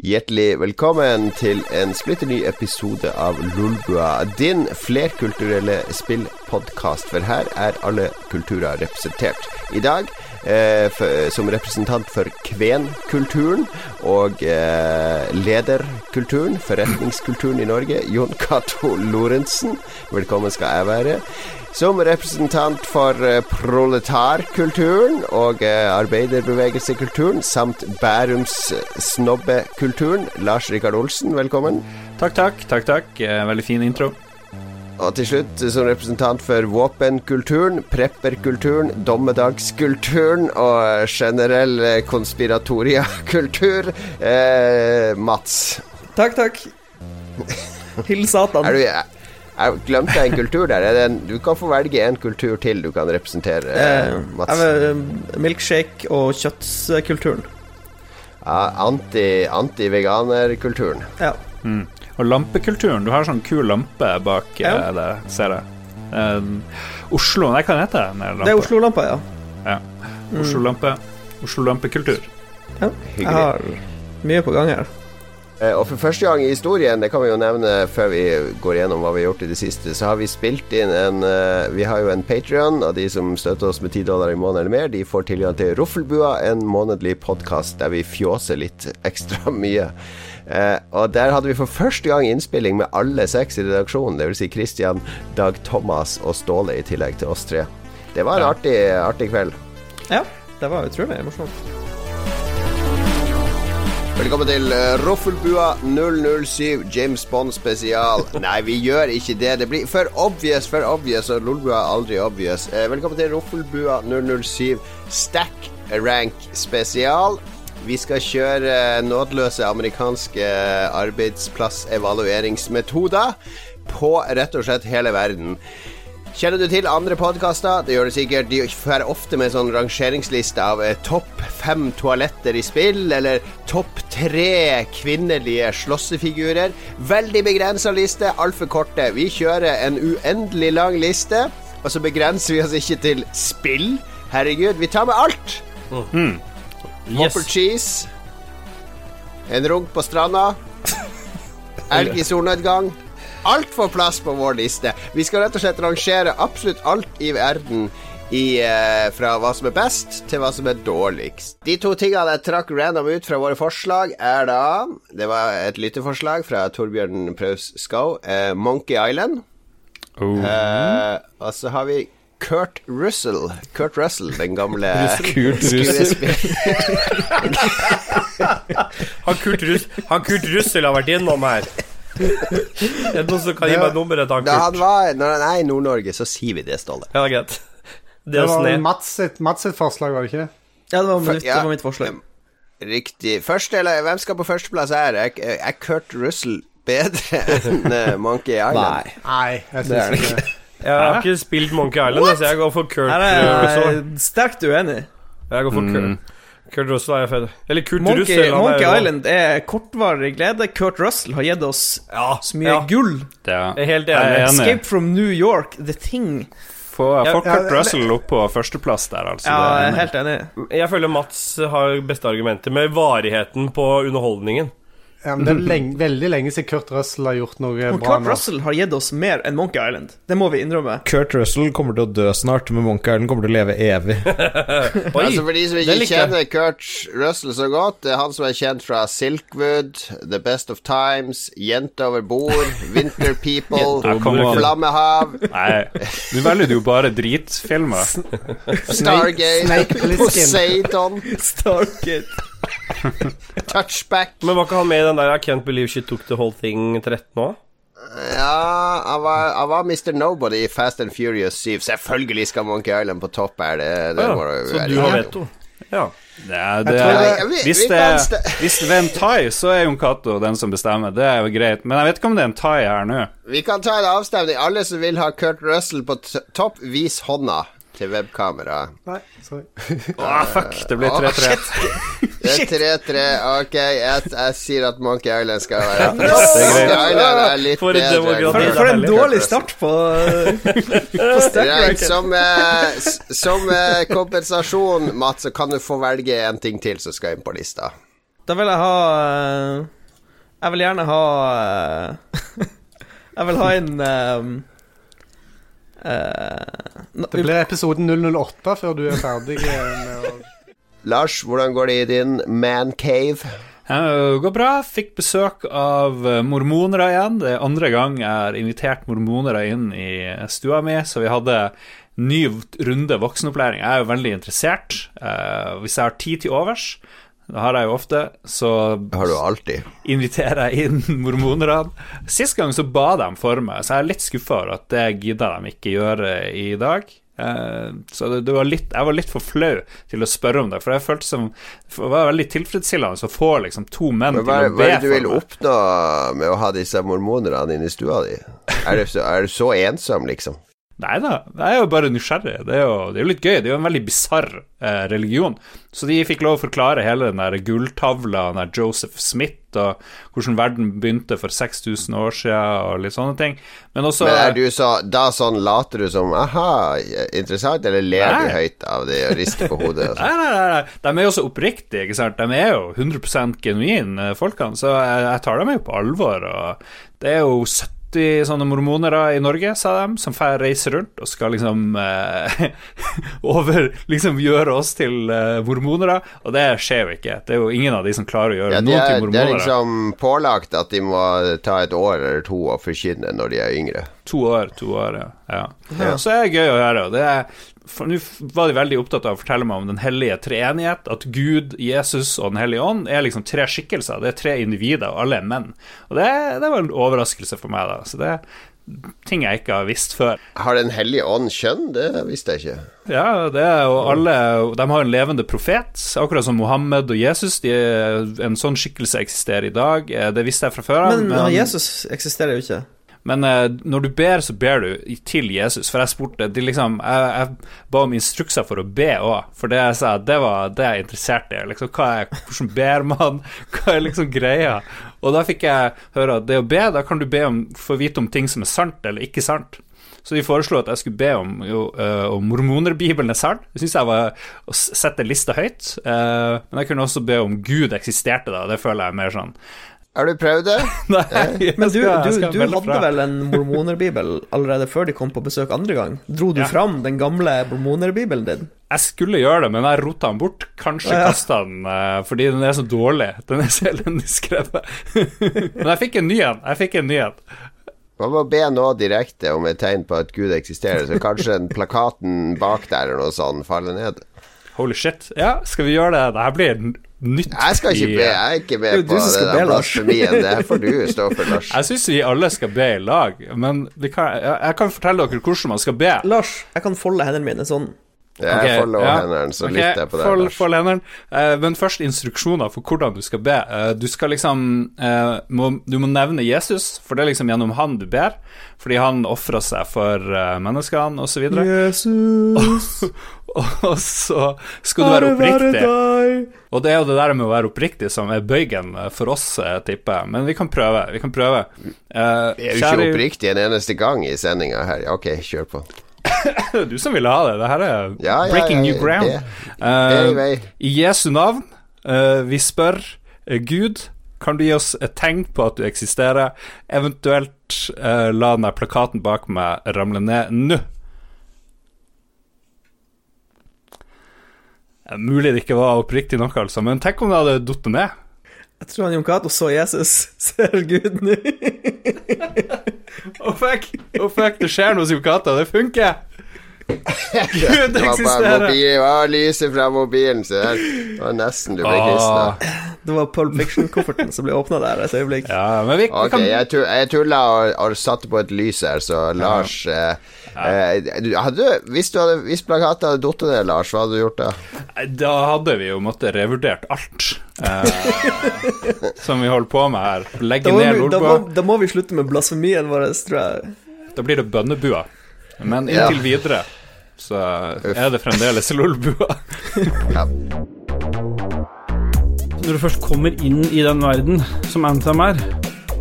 Hjertelig velkommen til en splitter ny episode av Lolbua, din flerkulturelle spillpodkast. For her er alle kulturer representert. I dag eh, for, som representant for kvenkulturen og eh, lederkulturen, forretningskulturen i Norge, Jon Cato Lorentzen. Velkommen skal jeg være. Som representant for uh, proletarkulturen og uh, arbeiderbevegelsekulturen samt Bærums uh, snobbekulturen, Lars Rikard Olsen, velkommen. Takk, takk. takk, takk. Veldig fin intro. Og til slutt, som representant for våpenkulturen, prepperkulturen, dommedagskulturen og generell konspiratoriakultur, Mats. Takk, takk. Til Satan. Er du... Jeg glemte en kultur der. En, du kan få velge en kultur til du kan representere, eh, Mats. Eh, milkshake- og kjøttkulturen. Ja, Anti-veganerkulturen. Anti ja. Mm. Og lampekulturen. Du har sånn kul lampe bak ja. Eh, det, ser jeg. Uh, Oslo Nei, hva heter det? Det er Oslo-lampa, ja. ja. Oslo-lampe. Oslo-lampekultur. Ja. Jeg har mye på gang her. Eh, og for første gang i historien, det kan vi jo nevne før vi går gjennom hva vi har gjort i det siste, så har vi spilt inn en Vi har jo en Patrion, og de som støtter oss med 10 dollar i måneden eller mer, de får tilgang til Roffelbua, en månedlig podkast der vi fjåser litt ekstra mye. Uh, og der hadde vi for første gang innspilling med alle seks i redaksjonen, dvs. Si Christian, Dag Thomas og Ståle i tillegg til oss tre. Det var en artig, artig kveld. Ja, det var utrolig morsomt. Velkommen til uh, Roffelbua 007 James Bond spesial. Nei, vi gjør ikke det. Det blir for obvious, for obvious, og Lolbua er aldri obvious. Uh, velkommen til Roffelbua 007 Stack Rank spesial. Vi skal kjøre nådeløse amerikanske arbeidsplassevalueringsmetoder på rett og slett hele verden. Kjenner du til andre podkaster? Det gjør du sikkert. De får ofte med sånn rangeringsliste av eh, topp fem toaletter i spill, eller topp tre kvinnelige slåssefigurer. Veldig begrensa liste, altfor korte. Vi kjører en uendelig lang liste, og så begrenser vi oss ikke til spill. Herregud, vi tar med alt. Mm. Yes. cheese. En runk på stranda. Elg i solnedgang. Alt får plass på vår liste. Vi skal rett og slett rangere absolutt alt i verden i, eh, fra hva som er best, til hva som er dårligst. De to tingene jeg trakk random ut fra våre forslag, er da Det var et lytteforslag fra Torbjørn Praus Skau. Eh, Monkey Island. Oh. Eh, og så har vi Kurt Russell. Kurt Russell, den gamle Kurt Russell. han, Kurt Rus han Kurt Russell har vært innom her. Er det noen som kan gi meg nummeret til Da han var, når han er i Nord-Norge, så sier vi det, Ståle. Ja, greit. Det, det var Mats sitt, Mats sitt forslag, var det ikke? Ja, det var mitt, ja, det var mitt forslag. Riktig. Første, eller, hvem skal på førsteplass her? Er, er Kurt Russell bedre enn uh, Monkey Island? Nei, Nei jeg syns ikke Jeg har ikke spilt Monkey Island, What? så jeg går for Kurt Russell. Sterkt uenig. Jeg går for mm. Kurt. Kurt Russell er fed. Eller Kurt Monkey, Russell. Monkey er Island er kortvarig glede. Kurt Russell har gitt oss ja, så mye ja. gull. Det Jeg er helt enig. er Escape from New York, The Thing. Få Kurt Russell opp på førsteplass der, altså. Ja, jeg er helt enig. Jeg føler Mats har beste argumentet med varigheten på underholdningen. Ja, men Det er lenge, veldig lenge siden Kurt Russell har gjort noe men bra. Kurt Russell har gitt oss mer enn Monkey Island. Det må vi innrømme. Kurt Russell kommer til å dø snart, men Monkey Island kommer til å leve evig. Oi, altså For de som ikke kjenner Kurt Russell så godt, det er han som er kjent fra Silkwood, The Best of Times, Jente over bord, Winter People, Flammehav Nei, nå velger du jo bare dritfilmer. Stargate, Poseidon Stargate Touchback. Men var ikke han med i den der I Can't Believe She Took The Whole Thing 13 òg? Ja, han var, han var, Mr. Nobody i Fast and Furious 7. Selvfølgelig skal Monkey Island på topp her. Det, det ja, så du har veto? Ja. Det, det, er, hvis, det, hvis det er en thai, så er Jon Cato den som bestemmer. Det er jo greit. Men jeg vet ikke om det er en thai her nå. Vi kan ta en avstemning. Alle som vil ha Kurt Russell på topp, vis hånda til webkamera. Nei, sorry. oh, fuck, det blir 3-3. det er 3-3. Ok, jeg, jeg, sier at Monkey Island skal være Monkey Island er litt for bedre. For, for en dårlig start på, på Right, som, eh, som eh, kompensasjon, Mats, så kan du få velge en ting til som skal inn på lista. Da vil jeg ha eh, Jeg vil gjerne ha eh, Jeg vil ha en eh, Det blir episoden 008 før du er ferdig med å Lars, hvordan går det i din mancave? Eh, Det går bra. Fikk besøk av eh, mormonere igjen. Det er andre gang jeg har invitert mormonere inn i stua mi, så vi hadde ny runde voksenopplæring. Jeg er jo veldig interessert. Eh, Hvis jeg har tid til overs, det har jeg jo ofte, så Det har du alltid. inviterer jeg inn mormonerne. Sist gang så ba de for meg, så jeg er litt skuffa over at det gidder de ikke gjøre i dag. Eh, så det, var litt, jeg var litt for flau til å spørre om det, for jeg følte som det var veldig tilfredsstillende å få liksom to menn Men hva, til å hva er det du vil oppnå med å ha disse mormonerne inne i stua di? Er du er du så ensom, liksom? Nei da, jeg er jo bare nysgjerrig. Det er jo, det er jo litt gøy. Det er jo en veldig bisarr eh, religion. Så de fikk lov å forklare hele den der gulltavla, den der Joseph Smith, og hvordan verden begynte for 6000 år siden, og litt sånne ting. Men også Men er du så, da sånn later du som aha, interessant, eller ler du høyt av det og rister på hodet? sånn? Nei, nei, nei, nei. De er jo så oppriktige, ikke sant. De er jo 100 genuine, eh, folkene, så jeg, jeg tar dem jo på alvor. Og det er jo 70 sånne mormonere i Norge, sa de, som får reise rundt og skal liksom eh, over Liksom gjøre oss til eh, mormonere, og det skjer jo ikke. Det er jo ingen av de som klarer å gjøre Ja, noe er, til det er liksom pålagt at de må ta et år eller to og forkynne når de er yngre. To år, to år, ja. ja. Så er det gøy å høre. og Det er, Nå var de veldig opptatt av å fortelle meg om den hellige treenighet. At Gud, Jesus og Den hellige ånd er liksom tre skikkelser. Det er tre individer, og alle er menn. Og det, det var en overraskelse for meg, da. Så det er ting jeg ikke har visst før. Har Den hellige ånd kjønn? Det visste jeg ikke. Ja, det er jo alle De har en levende profet, akkurat som Mohammed og Jesus. De, en sånn skikkelse eksisterer i dag. Eh, Det visste jeg fra før av. Men, men Jesus eksisterer jo ikke. Men eh, når du ber, så ber du til Jesus. For jeg spurte de liksom, jeg, jeg ba om instrukser for å be òg, for det jeg sa, det var det jeg interesserte i. Liksom, hva er, hvordan ber man? Hva er liksom greia? Og da fikk jeg høre at det å be, da kan du be om, få vite om ting som er sant eller ikke sant. Så de foreslo at jeg skulle be om jo, uh, om mormonerbibelen er sann. Det syns jeg var å sette lista høyt. Uh, men jeg kunne også be om Gud eksisterte, da. Det føler jeg er mer sånn Har du prøvd det? Nei, jeg Men du, skal- jeg du, skal du hadde vel en mormonerbibel allerede før de kom på besøk andre gang? Dro du Ja. fram den gamle mormonerbibelen din? Jeg skulle gjøre det, men jeg rota den bort. Kanskje Ja. kasta den eh, fordi den er så dårlig. Den er så elendig skrevet. men jeg fikk en ny en. Jeg fikk en ny en. Man må be nå direkte om et tegn på at Gud eksisterer, så kanskje den plakaten bak der eller noe sånt faller ned? Holy shit. Ja, skal vi gjøre det? Det her blir nytt Jeg skal ikke i- be, jeg er ikke du på det der den blasfemien. Det her får du stå for, Lars. Jeg syns vi alle skal be i lag, men vi kan, jeg, jeg kan fortelle dere hvordan man skal be. Lars, jeg kan folde hendene mine sånn. Jeg okay, ja. hendene, så okay, lytter jeg på deg, fold- Lars. fold hendene. Uh, men først instruksjoner for hvordan du skal be. Uh, du skal liksom uh, må, Du må nevne Jesus, for det er liksom gjennom han du ber. Fordi han ofra seg for uh, menneskene, osv. Jesus, Og så skal du være oppriktig. Og det er jo det der med å være oppriktig som er bøygen eh, for oss, eh, tipper jeg. Men vi kan prøve. Vi kan prøve. Uh, Vi er jo ikke oppriktig en eneste gang i sendinga her. Ok, kjør på. Det er du som ville ha det. Det her er Ja, ja, breaking ja, new ground. Eh, i Jesu navn, uh, vi spør eh, Gud, kan du gi oss et tegn på at du eksisterer? Eventuelt uh, la den plakaten bak meg ramle ned nå. Mulig det ikke var oppriktig nok, altså, men tenk om det hadde falt ned. Jeg tror han Jon Cato så Jesus. Ser Gud nå? oh, fuck! oh fuck, det skjer noe hos Yukata. Det funker! Gud Det var bare eksisterer! det var lyset fra mobilen, se der. det var nesten du ble Ah. Det var Pulp Fiction-kofferten som ble åpna der et øyeblikk. ja, men vi, vi Ok, kan jeg, tu jeg tulla og, og satte på et lys her, så Lars eh, eh, hadde, Hvis, du hadde, hvis plakaten hadde falt ned, Lars, hva hadde du gjort da? Da hadde vi jo måttet revurdert alt eh, som vi holder på med her. Legge Da ned vi, da, da må vi slutte med blasfemien vår, tror jeg. Da blir det bønnebua. Men Ja. inntil videre så er det fremdeles Lolbua. Ja. Når du først kommer inn i den verden som Anthem er,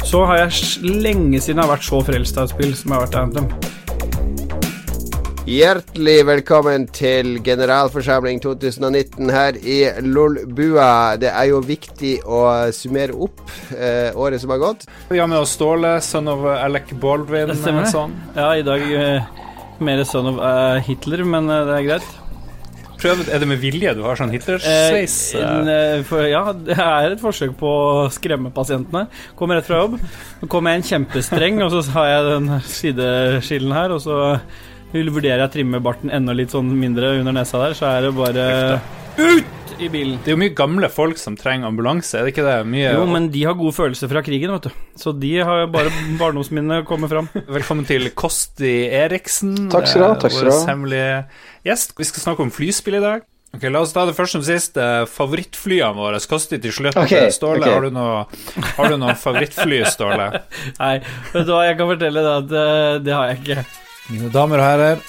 så har jeg lenge siden jeg har vært så frelst av et spill som jeg har vært i Anthem. Hjertelig velkommen til generalforsamling 2019 her i Lolbua. Det er jo viktig å summere opp eh, året som har gått. Vi har med oss Ståle, sønn av Alec Baldwin. Det stemmer. eh, Sånn. Ja, i dag eh, mer sønn av eh, Hitler, men eh, det er greit. Prøv, er det med vilje du har sånn Hitler-sveis? Eh, ja, det er et forsøk på å skremme pasientene. Kommer rett fra jobb. Nå kommer jeg en kjempestreng, og så har jeg den sideskillen her, og så vurderer vurdere å trimme barten enda litt sånn mindre under nesa der, så er det bare ut i bilen. det er jo mye gamle folk som trenger ambulanse, er det ikke det? Mye Jo, men de har gode følelser fra krigen, vet du. Så de har bare barndomsminnene kommet fram. Velkommen til Kosti Eriksen. Takk skal du ha, takk skal du ha. Vår hemmelige gjest. Vi skal snakke om flyspill i dag. Ok, La oss ta det først som sist. Eh, Favorittflyene våre. Kosti til slutt. Ok, Ståle, ok. har du noe, har du noe favorittfly, Ståle? Nei, vet du hva, jeg kan fortelle deg at eh, det har jeg ikke. Mine damer og herrer,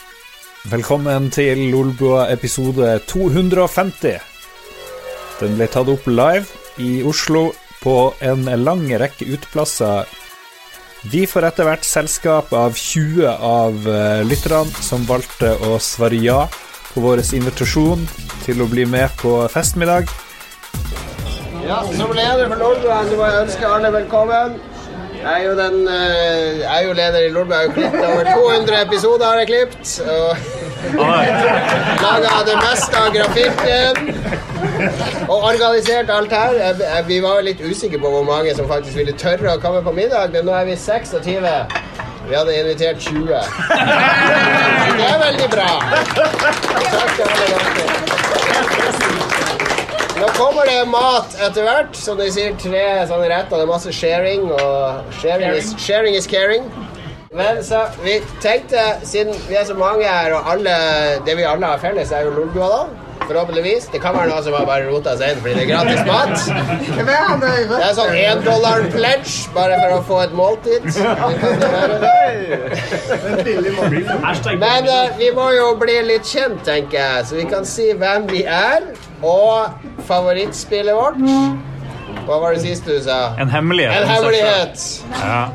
velkommen til Lolbua episode 250. Den ble tatt opp live i Oslo på en lang rekke uteplasser. Vi får etter hvert selskap av 20 av eh, lytterne som valgte å svare ja på vår invitasjon til å bli med på festmiddag. Ja, som leder for Lolbua må jeg ønske alle velkommen. Jeg er jo, den, eh, jeg er jo leder i Lolbua. Over 200 episoder. har jeg klippet Og laga det meste av grafikken. Og organisert alt her. Jeg, jeg, vi var litt usikre på hvor mange som faktisk ville tørre å komme på middag, men nå er vi 26. Vi hadde invitert 20. Det er veldig bra. Takk til alle dere. Nå kommer det mat etter hvert. Som de sier, tre sånne retter. Det er masse sharing, og sharing is, sharing is caring. Men så vi tenkte, siden vi er så mange her, og alle, det vi alle har felles, er jo Lolbua, da. Forhåpentligvis. Det kan være noen som har bare rota seg inn fordi det er gratis mat. Det er sånn én dollar pledge bare for å få et måltid. Men uh, vi må jo bli litt kjent, tenker jeg, så vi kan si hvem vi er, og favorittspillet vårt. Hva var det siste du sa? En hemmelighet. En hemmelighet. Ja.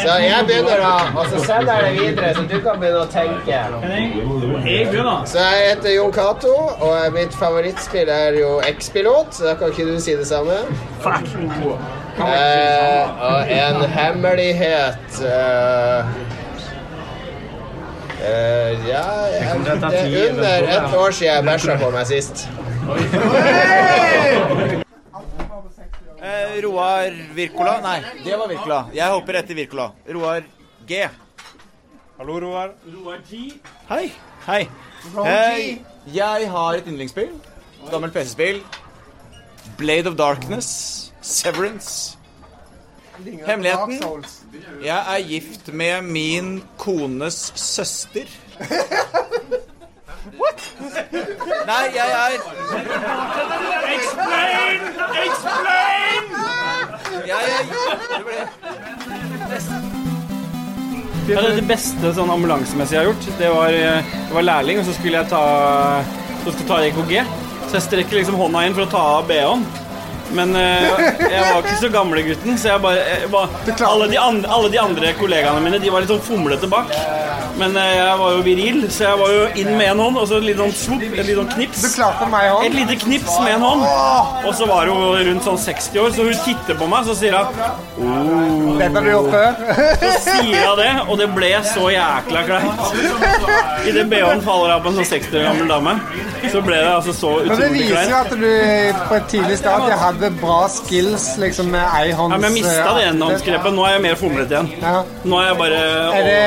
Så jeg begynner da, og så sender jeg det videre, så du kan begynne å tenke. Jeg begynner. Så jeg heter Jon Cato, og mitt favorittspill er jo X-Pilot, så da kan ikke du si det samme. Eh, og en hemmelighet eh, eh, Ja, jeg, det er under ett år siden jeg bæsja på meg sist. Eh, Roar Wirkola? Nei, det var Wirkola. Jeg hopper etter Wirkola. Roar G. Hallo, Roar. Roar Hei. Hei. Eh, jeg har et yndlingsspill. Gammelt PC-spill. Blade of Darkness. Severance. Hemmeligheten. Jeg er gift med min kones søster. What? Nei, jeg er Explain! Explain! Jeg er Ja, det, det beste sånn ambulansemessig jeg har gjort, det var, det var lærling, og så skulle jeg ta, så skulle jeg ta EKG. Så jeg strekker liksom hånda inn for å ta av BH-en. Men eh, jeg var ikke så gamle gutten, så jeg bare, jeg bare alle, de andre, alle de andre kollegaene mine De var litt sånn fomlete bak. Men eh, jeg var jo viril, så jeg var jo inn med en hånd, og så et litt sånn svopp, et lite sånn knips. Et lite knips med en hånd. Og så var hun rundt sånn 60 år, så hun titter på meg, så sier hun Dette har du gjort før. så sier hun det, og det ble så jækla kleint. Idet BH-en faller av på en sånn 60 år gammel dame, så ble det altså så Men det viser jo at du på et tidlig stadium hadde bra skills liksom med ei hånds Ja, men jeg mista det enhåndsgrepet. Nå er jeg mer fomlete igjen. Ja. Nå er jeg bare Er det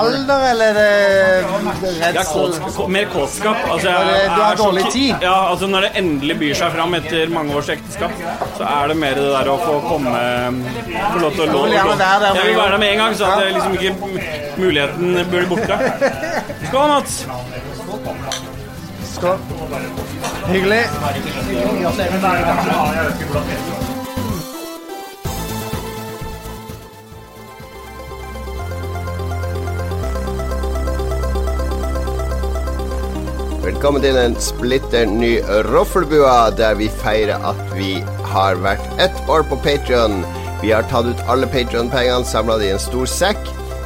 alder, eller er det redsel? Ja, mer kåtskap. Altså, du har dårlig tid. Ja, altså Når det endelig byr seg fram etter mange års ekteskap, så er det mer det der å få komme Få lov til å låne Jeg vil en være der med en gang, så at liksom ikke muligheten blir borte. Skål, Mats. Skål. Hyggelig. Velkommen til en splitter ny Roffelbua, der vi feirer at vi har vært ett år på Patreon. Vi har tatt ut alle Patreon-pengene, samla det i en stor sekk,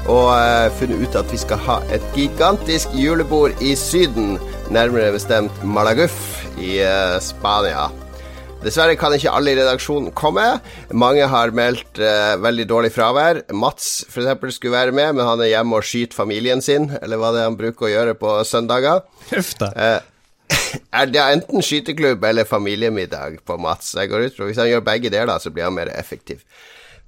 og eh, funnet ut at vi skal ha et gigantisk julebord i Syden, nærmere bestemt Malaguf i eh, Spania. Dessverre kan ikke alle i redaksjonen komme. Mange har meldt eh, veldig dårlig fravær. Mats eksempel skulle være med, men han er hjemme og skyter familien sin, eller hva det er han bruker å gjøre på søndager. Huff da. Eh, er det enten skyteklubb eller familiemiddag på Mats? Jeg går ut fra Hvis han gjør begge deler, så blir han mer effektiv.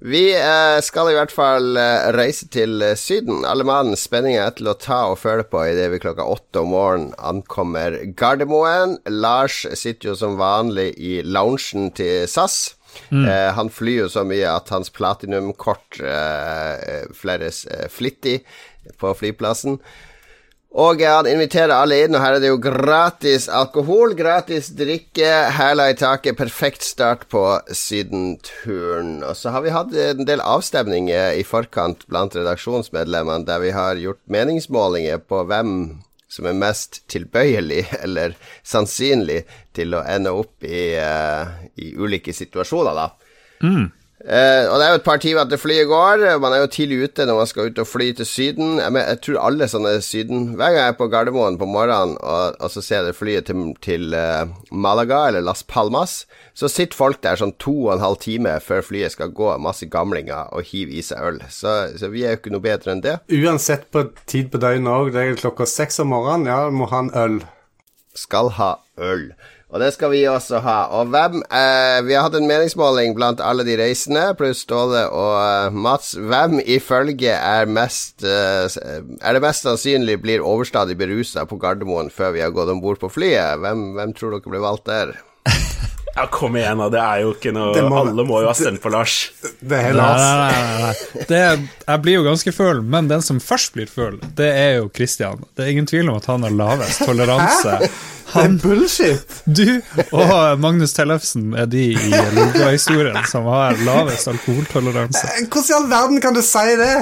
Vi eh, skal i hvert fall eh, reise til eh, Syden. Alle mann, spenningen er til å ta og føle på idet vi klokka åtte om morgenen ankommer Gardermoen. Lars sitter jo som vanlig i loungen til SAS. Eh, han flyr jo så mye at hans platinumkort eh, fleres eh, flittig på flyplassen. Og han inviterer alle inn, og her er det jo gratis alkohol, gratis drikke, hæla i taket, perfekt start på sydenturen. Og så har vi hatt en del avstemninger i forkant blant redaksjonsmedlemmene, der vi har gjort meningsmålinger på hvem som er mest tilbøyelig eller sannsynlig til å ende opp i, uh, i ulike situasjoner, da. Eh, og det er jo et par timer til flyet går. Man er jo tidlig ute når man skal ut og fly til Syden. Jeg, men, jeg tror alle sånne Syden Hver gang jeg er på Gardermoen på morgenen og, og så ser jeg flyet til, til uh, Malaga eller Las Palmas, så sitter folk der sånn to og en halv time før flyet skal gå, masse gamlinger, og hiver i seg øl. Så, så vi er jo ikke noe bedre enn det. Uansett på tid på døgnet òg. Det er klokka seks om morgenen. Ja, må ha en øl. skal ha øl. Og det skal vi også ha. Og hvem eh, Vi har hatt en meningsmåling blant alle de reisende, pluss Ståle og eh, Mats. Hvem ifølge er mest eh, Er det mest sannsynlig blir overstadig berusa på Gardermoen før vi har gått om bord på flyet? Hvem, hvem tror dere blir valgt der? Ja, kom igjen, da. Det er jo ikke noe må- Alle må jo ha stemt på Lars. Det er Lars. nei, nei, nei. Det, jeg blir jo ganske føl, men den som først blir føl, det er jo Christian. Det er ingen tvil om at han har lavest toleranse. Det er bullshit! Du og Magnus Tellefsen er de i Lolbua-historien som har lavest alkoholtoleranse. Hvordan i all verden kan du si det?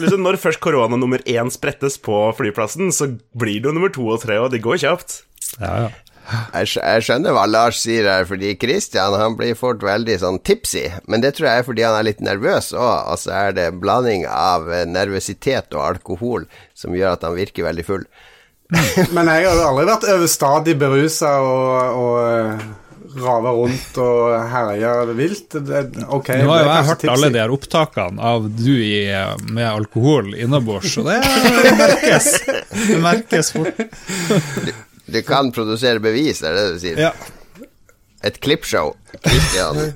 Liksom, når først korona nummer én sprettes på flyplassen, så blir det jo nummer to og tre, og det går kjapt. Ja, ja. Jeg, skj- jeg skjønner hva Lars sier her, fordi Christian han blir fort veldig sånn tipsy. Men det tror jeg er fordi han er litt nervøs òg. så er det en blanding av eh, nervøsitet og alkohol som gjør at han virker veldig full. Men jeg har jo aldri vært overstadig berusa og, og eh, rava rundt og herja vilt. Det, ok, Nå har jo jeg hørt tipsy. alle de her opptakene av du i, med alkohol innabords, og det merkes. Det merkes fort. Du kan produsere bevis, er det det du sier? Ja. Et klippshow. Christian.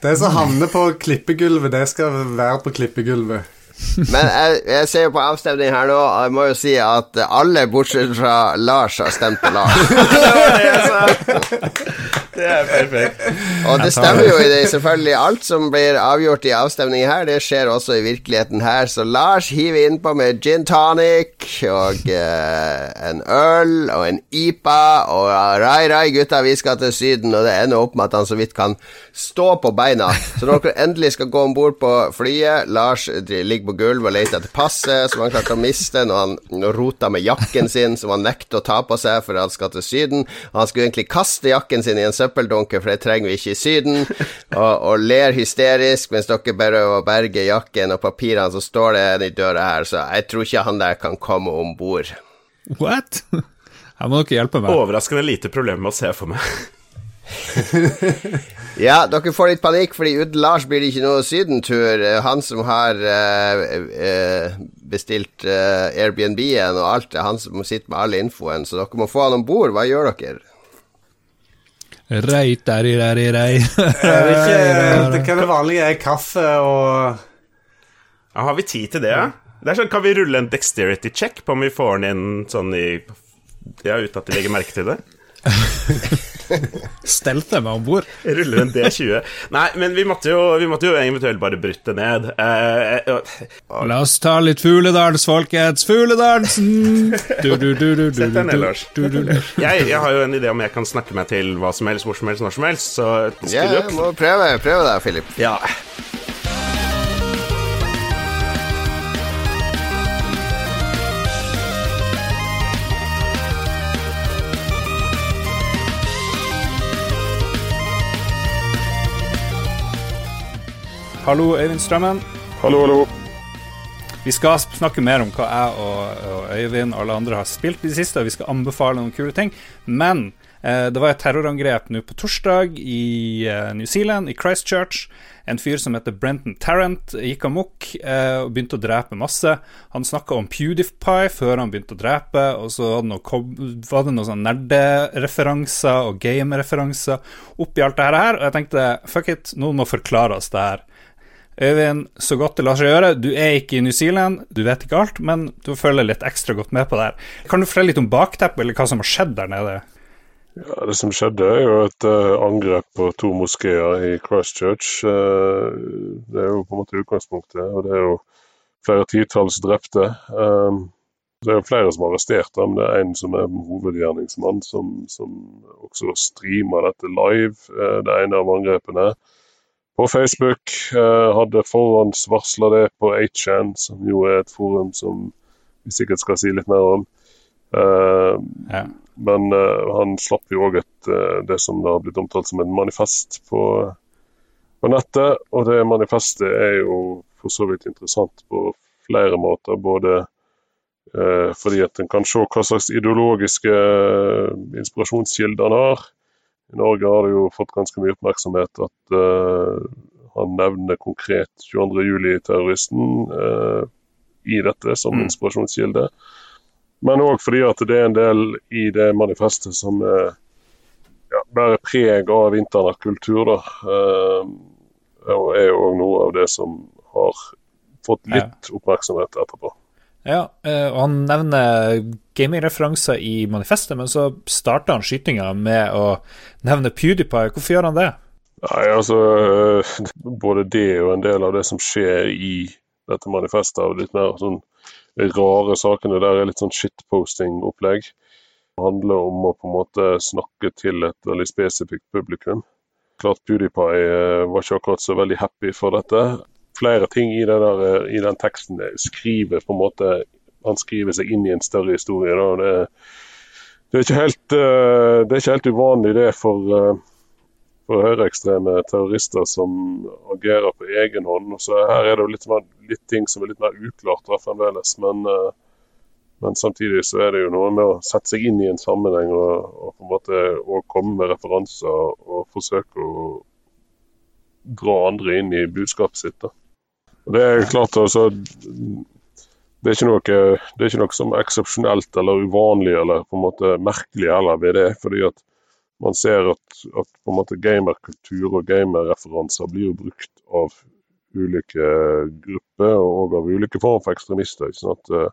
Det som havner på klippegulvet, det skal være på klippegulvet. Men jeg, jeg ser jo på avstemning her nå, og jeg må jo si at alle bortsett fra Lars har stemt på Lars. Det er perfekt. Og det stemmer jo i det, selvfølgelig. Alt som blir avgjort i avstemningen her, det skjer også i virkeligheten her. Så Lars hiver innpå med gin tonic og eh, en øl og en IPA og rai, rai, gutta, vi skal til Syden, og det ender opp med at han så vidt kan stå på beina. Så når dere endelig skal gå om bord på flyet, Lars ligger på gulvet og lette etter passet, som han klarte å miste når han rota med jakken sin, som han nekter å ta på seg for han skal til Syden. Han skulle egentlig kaste jakken sin i en søppeldunke, for det trenger vi ikke i Syden, og, og ler hysterisk mens dere bare å berge jakken og papirene, så står det i døra her, så jeg tror ikke han der kan komme om bord. What? Her må dere hjelpe meg. Overraskende lite problem med å se for meg. Ja, dere får litt panikk, fordi uten Lars blir det ikke noe sydentur. Eh, Han som har eh, eh, bestilt eh, Airbnb-en og alt, det er han som sitter med all infoen, så dere må få han om bord. Hva gjør dere? Reit der, rei, rei, rei. Det kan det vanlige er kaffe og Ja, har vi tid til det? ja? Det er sånn, Kan vi rulle en dexterity check på om vi får den inn sånn i Ja, uten at de legger merke til det? Stelte meg om bord. Ruller en D20. Nei, men vi måtte jo, vi måtte jo eventuelt bare brutt det ned. Eh, eh, La oss ta litt fugledans, folkens. Fugledansen! Du, du, du, du, du, Sett deg ned, Lars. du, du, du. jeg, jeg har jo en idé om jeg kan snakke meg til hva som helst, hvor som helst, når som helst, så Ja, yeah, opp. prøve, prøve deg, Philip. Ja. Hallo, Øyvind Strømmen. Hallo, hallo. Vi skal snakke mer om hva jeg og, og Øyvind og alle andre har spilt i det siste, og vi skal anbefale noen kule ting. Men eh, det var et terrorangrep nå på torsdag i eh, New Zealand, i Christchurch. En fyr som heter Brenton Tarrant gikk amok eh, og begynte å drepe masse. Han snakka om PewDiePie før han begynte å drepe, og så det noe, var det noen sånn nerdereferanser og gamereferanser oppi alt det her. Og jeg tenkte fuck it, noen må forklare oss det her. Øyvind, så godt det lar seg gjøre. Du er ikke i New Zealand, du vet ikke alt, men du følger litt ekstra godt med på det her. Kan du fortelle litt om bakteppet, eller hva som har skjedd der nede? Ja, Det som skjedde, er jo et uh, angrep på to moskeer i Christchurch. Uh, det er jo på en måte utgangspunktet, og det er jo flere titalls drepte. Um, det er jo flere som er arrestert, men det er en som er hovedgjerningsmann, som, som også streamer dette live. Det ene av angrepene på Facebook. hadde forhåndsvarsla det på 8chan, som jo er et forum som vi sikkert skal si litt mer om. Ja. Men uh, han slapp jo òg det som det har blitt omtalt som et manifest på, på, nettet. Og det manifestet er jo for så vidt interessant på flere måter. Både fordi at en kan se hva slags ideologiske inspirasjonskilder han har. I Norge har det jo fått ganske mye oppmerksomhet at han nevner konkret 22.07-terroristen i dette som inspirasjonskilde. Men òg fordi at det er en del i det manifestet som uh, ja, bærer preg av eh, Og er òg noe av det som har fått litt oppmerksomhet etterpå. Ja, eh, og han nevner gamingreferanser i manifestet, men så starter han skytinga med å nevne PewDiePie. Hvorfor gjør han det? Nei, altså Både det og en del av det som skjer i dette manifestet, og litt mer sånn rare sakene der er litt sånn shitposting-opplegg. Det handler om å på en måte snakke til et veldig spesifikt publikum. Klart PewDiePie eh, var ikke akkurat så veldig happy for dette. Flere ting i, der, eh, i den teksten skriver på en måte Han skriver seg inn i en større historie. Det, det, er helt, eh, det er ikke helt uvanlig det for for høyreekstreme terrorister som agerer på egen hånd. Så her er det jo litt, litt ting som er litt mer uklart fremdeles. Men, men, samtidig så er det jo noe med å sette seg inn i en sammenheng og, og på en måte og komme med referanser og forsøke å dra andre inn i budskapet sitt. Da. Det er klart altså det er, noe, det er ikke noe som er eksepsjonelt eller uvanlig eller på en måte merkelig heller ved det. fordi at man ser at, at på en måte gamerkultur og gamerreferanser blir jo brukt av ulike grupper og av ulike former for ekstremister. Sånn? Eh,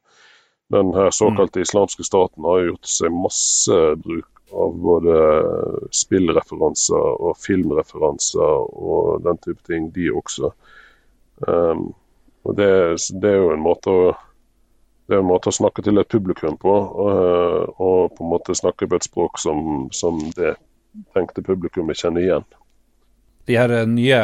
den her såkalte islamske staten har gjort seg masse bruk av både spillreferanser og filmreferanser og den type ting, de også. Um, og det, det, er jo en måte å det er en måte å snakke til et publikum på, og, og på en måte snakke på et språk som, som det tenkte publikummet kjenner igjen. De her eh, nye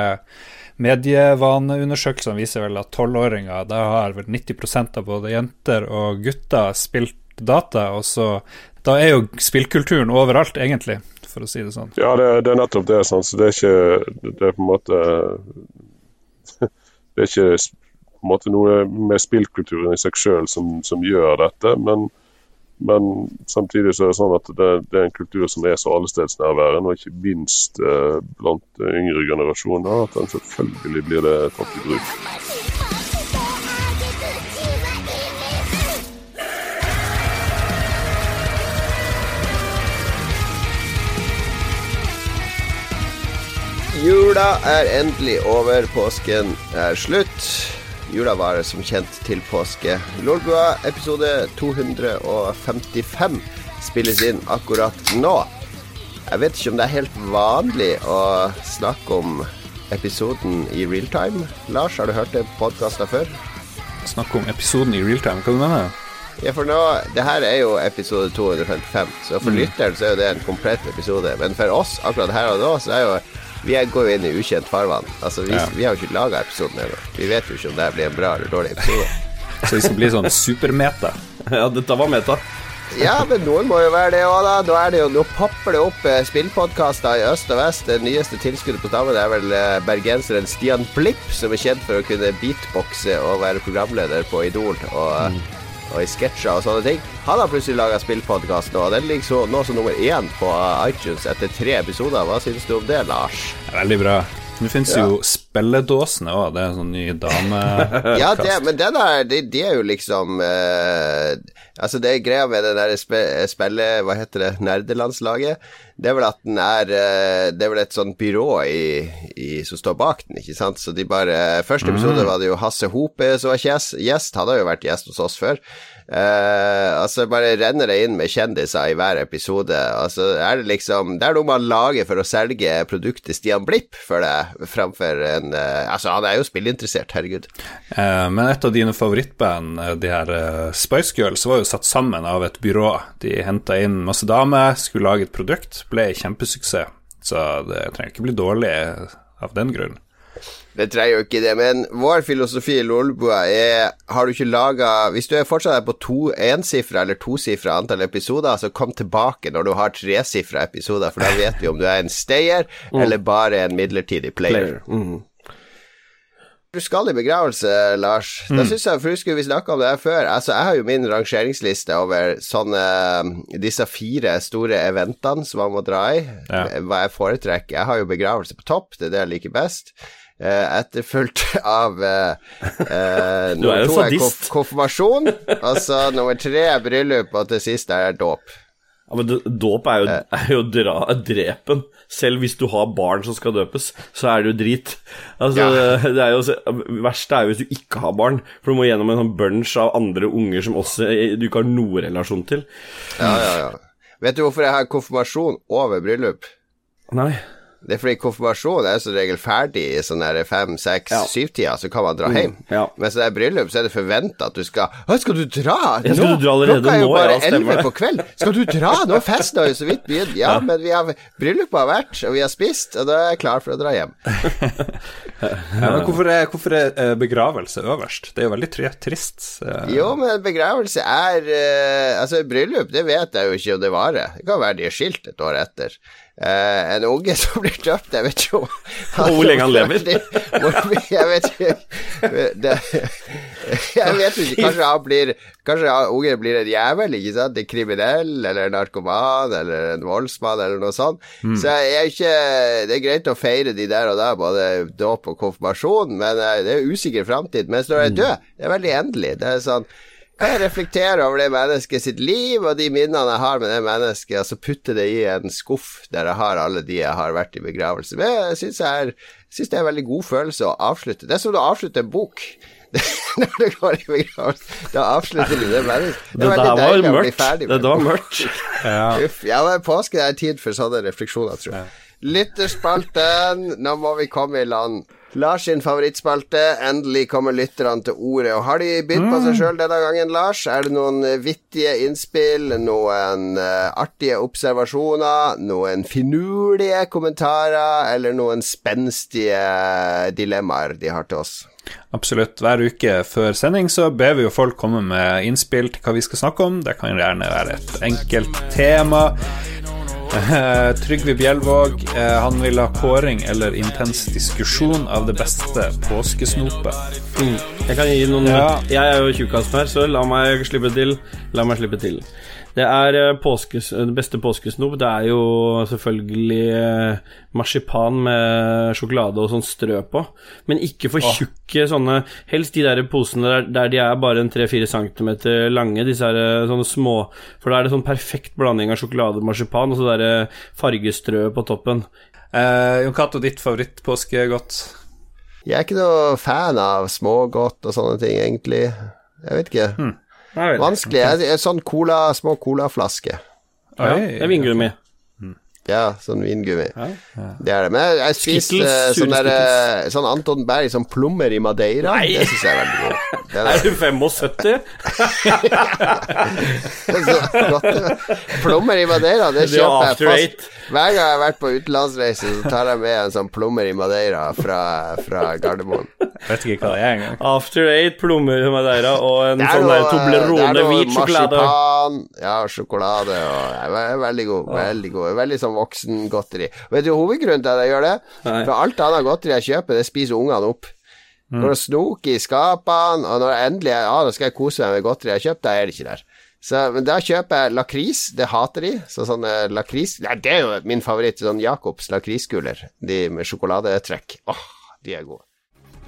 medievaneundersøkelsene viser vel at tolvåringer da har vel 90% av både jenter og gutter spilt data, og så da er jo spillkulturen overalt, egentlig, for å si det sånn. Ja, det, det er nettopp det. Sånn. Så det er ikke Det er på en måte Det er ikke på en måte noe med spillkulturen i seg sjøl som, som, gjør dette. Men, men, samtidig så er det sånn at det, det er en kultur som er så allestedsnærværende, og ikke minst eh, blant yngre generasjoner, at den selvfølgelig blir det tatt i bruk. Jula er endelig over, påsken er slutt. Jula var som kjent til påske. Lolbua episode 255 spilles inn akkurat nå. Jeg vet ikke om det er helt vanlig å snakke om episoden i realtime. Lars, har du hørt det podkaster før? Snakke om episoden i realtime, hva du mener du? Ja, for nå, det her er jo episode 255, så for mm. lytteren så er jo det en komplett episode. Men for oss akkurat her og nå, så er jo vi går jo inn i ukjent farvann. Altså, vi, ja. vi har jo ikke laga episoden ennå. Vi vet jo ikke om det blir en bra eller dårlig episode. Så vi skal bli sånn supermeta. ja, dette var meta. Ja, men noen må jo være det òg, da. Nå, er det jo, nå popper det opp eh, spillpodkaster i øst og vest. Det nyeste tilskuddet på stammen er vel eh, bergenseren Stian Blipp, som er kjent for å kunne beatboxe og være programleder på Idol og, og i sketsjer og sånne ting. Han har plutselig laga spillpodkast nå, og den ligger så, nå som nummer én på iTunes etter tre episoder. Hva syns du om det, Lars? Veldig bra. Nå finnes jo spilledåsene òg. Det er en sånn ny damekast. Ja, det, men den er, de, de er jo liksom eh, Altså, det greia med det der spe, spillet Hva heter det? Nerdelandslaget. Det er vel at den er eh, Det er vel et sånt byrå i, i, som står bak den, ikke sant? Så de bare Første episode var det jo Hasse Hope som var gjest. Han har jo vært gjest hos oss før. Eh, altså bare renner det inn med kjendiser i hver episode. Altså er det liksom Det er noe man lager for å selge produktet Stian Blipp for deg, framfor en eh, Altså, han er jo spillinteressert, herregud. Eh, men et av dine favorittband, de her Spice Girls, var jo satt sammen av et byrå. De henta inn masse damer, skulle lage et produkt, ble kjempesuksess. Så det trenger ikke bli dårlig av den grunn. Det trenger jo ikke det, men vår filosofi i Lolbua er Har du ikke laga Hvis du er fortsatt er på to ensifra eller tosifra antall episoder, så kom tilbake når du har tresifra episoder, for da vet vi om du er en stayer eller bare en midlertidig player. Mm. Du skal i begravelse, Lars. Da synes jeg, for Husker vi snakka om det her før. Altså, Jeg har jo min rangeringsliste over sånne disse fire store eventene som man må dra i. Ja. Hva jeg foretrekker. Jeg har jo begravelse på topp, det er det jeg liker best. Eh, etterfulgt av eh, eh, er nummer to er konf konfirmasjon. Altså nummer tre er bryllup, og til sist er dåp. Ja, men Dåp er jo, er jo dra, drepen. Selv hvis du har barn som skal døpes, så er det jo drit. Altså, det er jo, verste er jo hvis du ikke har barn, for du må gjennom en sånn bunch av andre unger som også du ikke har noe relasjon til. Ja, ja, ja. Vet du hvorfor jeg har konfirmasjon over bryllup? Nei. Det er fordi konfirmasjon er som regel ferdig i sånn der fem, seks, Ja. syv-tida, så kan man dra hjem. ja. Mens det er bryllup, så er det forventa at du skal Å, skal du dra? Ja, skal du dra allerede Klokka er jo bare Ja, elleve på kveld. Skal du dra? Nå er festen har jo så vidt begynt. Ja, men vi har bryllupet har vært, og vi har spist, og da er jeg klar for å dra hjem. Ja, men hvorfor er, hvorfor er eh, begravelse øverst? Det er jo veldig trist. eh. Jo, men begravelse er eh, Altså, bryllup, det vet jeg jo ikke om det varer. Det kan være de er skilt et år etter. Eh, en unge som blir døpt, jeg vet ikke om Og hvor lenge han lever. Jeg vet ikke det, Jeg vet ikke, kanskje han blir Kanskje han- ungen blir en jævel, ikke sant? En kriminell, eller en narkoman, eller en voldsmann, eller noe sånt. Så jeg er ikke Det er greit å feire de der og da, både dåp og konfirmasjon, men eh, det er usikker framtid. Mens når jeg er død, det er veldig endelig. Det er sånn jeg reflektere over det mennesket sitt liv og de minnene jeg har med det mennesket, og så putte det i en skuff der jeg har alle de jeg har vært i begravelse med. Jeg syns jeg er- synes det er en veldig god følelse å avslutte. Det er som å avslutte en bok. Når du går i begravelse, da avslutter du det mennesket. Det det deilig var mørkt. Det var mørkt. Uff, ja, men påske er tid for sånne refleksjoner, tror jeg. Lytterspalten, nå må vi komme i land. Lars sin favorittspalte, endelig kommer lytterne til ordet. Og Har de bydd på seg sjøl denne gangen, Lars? Er det noen eh, vittige innspill, noen eh, artige observasjoner, noen finurlige kommentarer, eller noen spenstige dilemmaer de har til oss? Absolutt. Hver uke før sending så ber vi jo folk komme med innspill til hva vi skal snakke om. Det kan gjerne være et enkelt tema. Eh, Trygve Bjelvåg eh, han vil ha kåring eller intens diskusjon av det beste påskesnopet. Jeg kan gi noen Ja. Jeg er jo tjukkasen her, så la meg slippe til. La meg slippe til. Det er eh, påskes, det beste påskesnop. Det er jo selvfølgelig eh, marsipan med sjokolade og sånn strø på. Men ikke for tjukke sånne Helst de der posene der, der de er bare en 3-4 cm lange. Disse her eh, sånne små For da er det sånn perfekt blanding av sjokolade og marsipan, og så der fargestrøet fargestrø på toppen. Eh, Jon Cato, ditt favorittpåskegodt? Jeg er ikke noe fan av smågodt og sånne ting, egentlig. Jeg vet ikke. Vel. Vanskelig. Jeg, jeg, sånn cola, små colaflasker. Ja, det er vingummi. Ja, sånn vingummi. Det er det. Men jeg, jeg spiste eh, sånn, der, eh, sånn Anton Berg, sånn plommer i Madeira. Nei. Det syns jeg er veldig god. Det Er er, du 75? Plommer i Madeira, det er kjøper jeg fast. Hver gang jeg har vært på utenlandsreise, så tar jeg med en sånn plommer i Madeira fra, fra Gardermoen. Vet ikke hva det er engang. After Eight, plommer i madeira og en sånn noe, der er Toblerone hvit sjokolade. marsipan, Ja, sjokolade og ja, ve- Veldig god. Veldig god Veldig sånn voksengodteri. Vet du hovedgrunnen til at jeg gjør det? Nei. For alt annet godteri jeg kjøper, det spiser ungene opp. Når det snoker i skapene, og når jeg endelig Ja, nå skal jeg kose meg med godteri jeg har kjøpt, da er det ikke der. Så, men da kjøper jeg lakris, det hater de. Så sånne lakris Nei, det er jo min favoritt, sånn Jacobs lakriskuler. De med sjokoladetrekk. Åh, de er gode.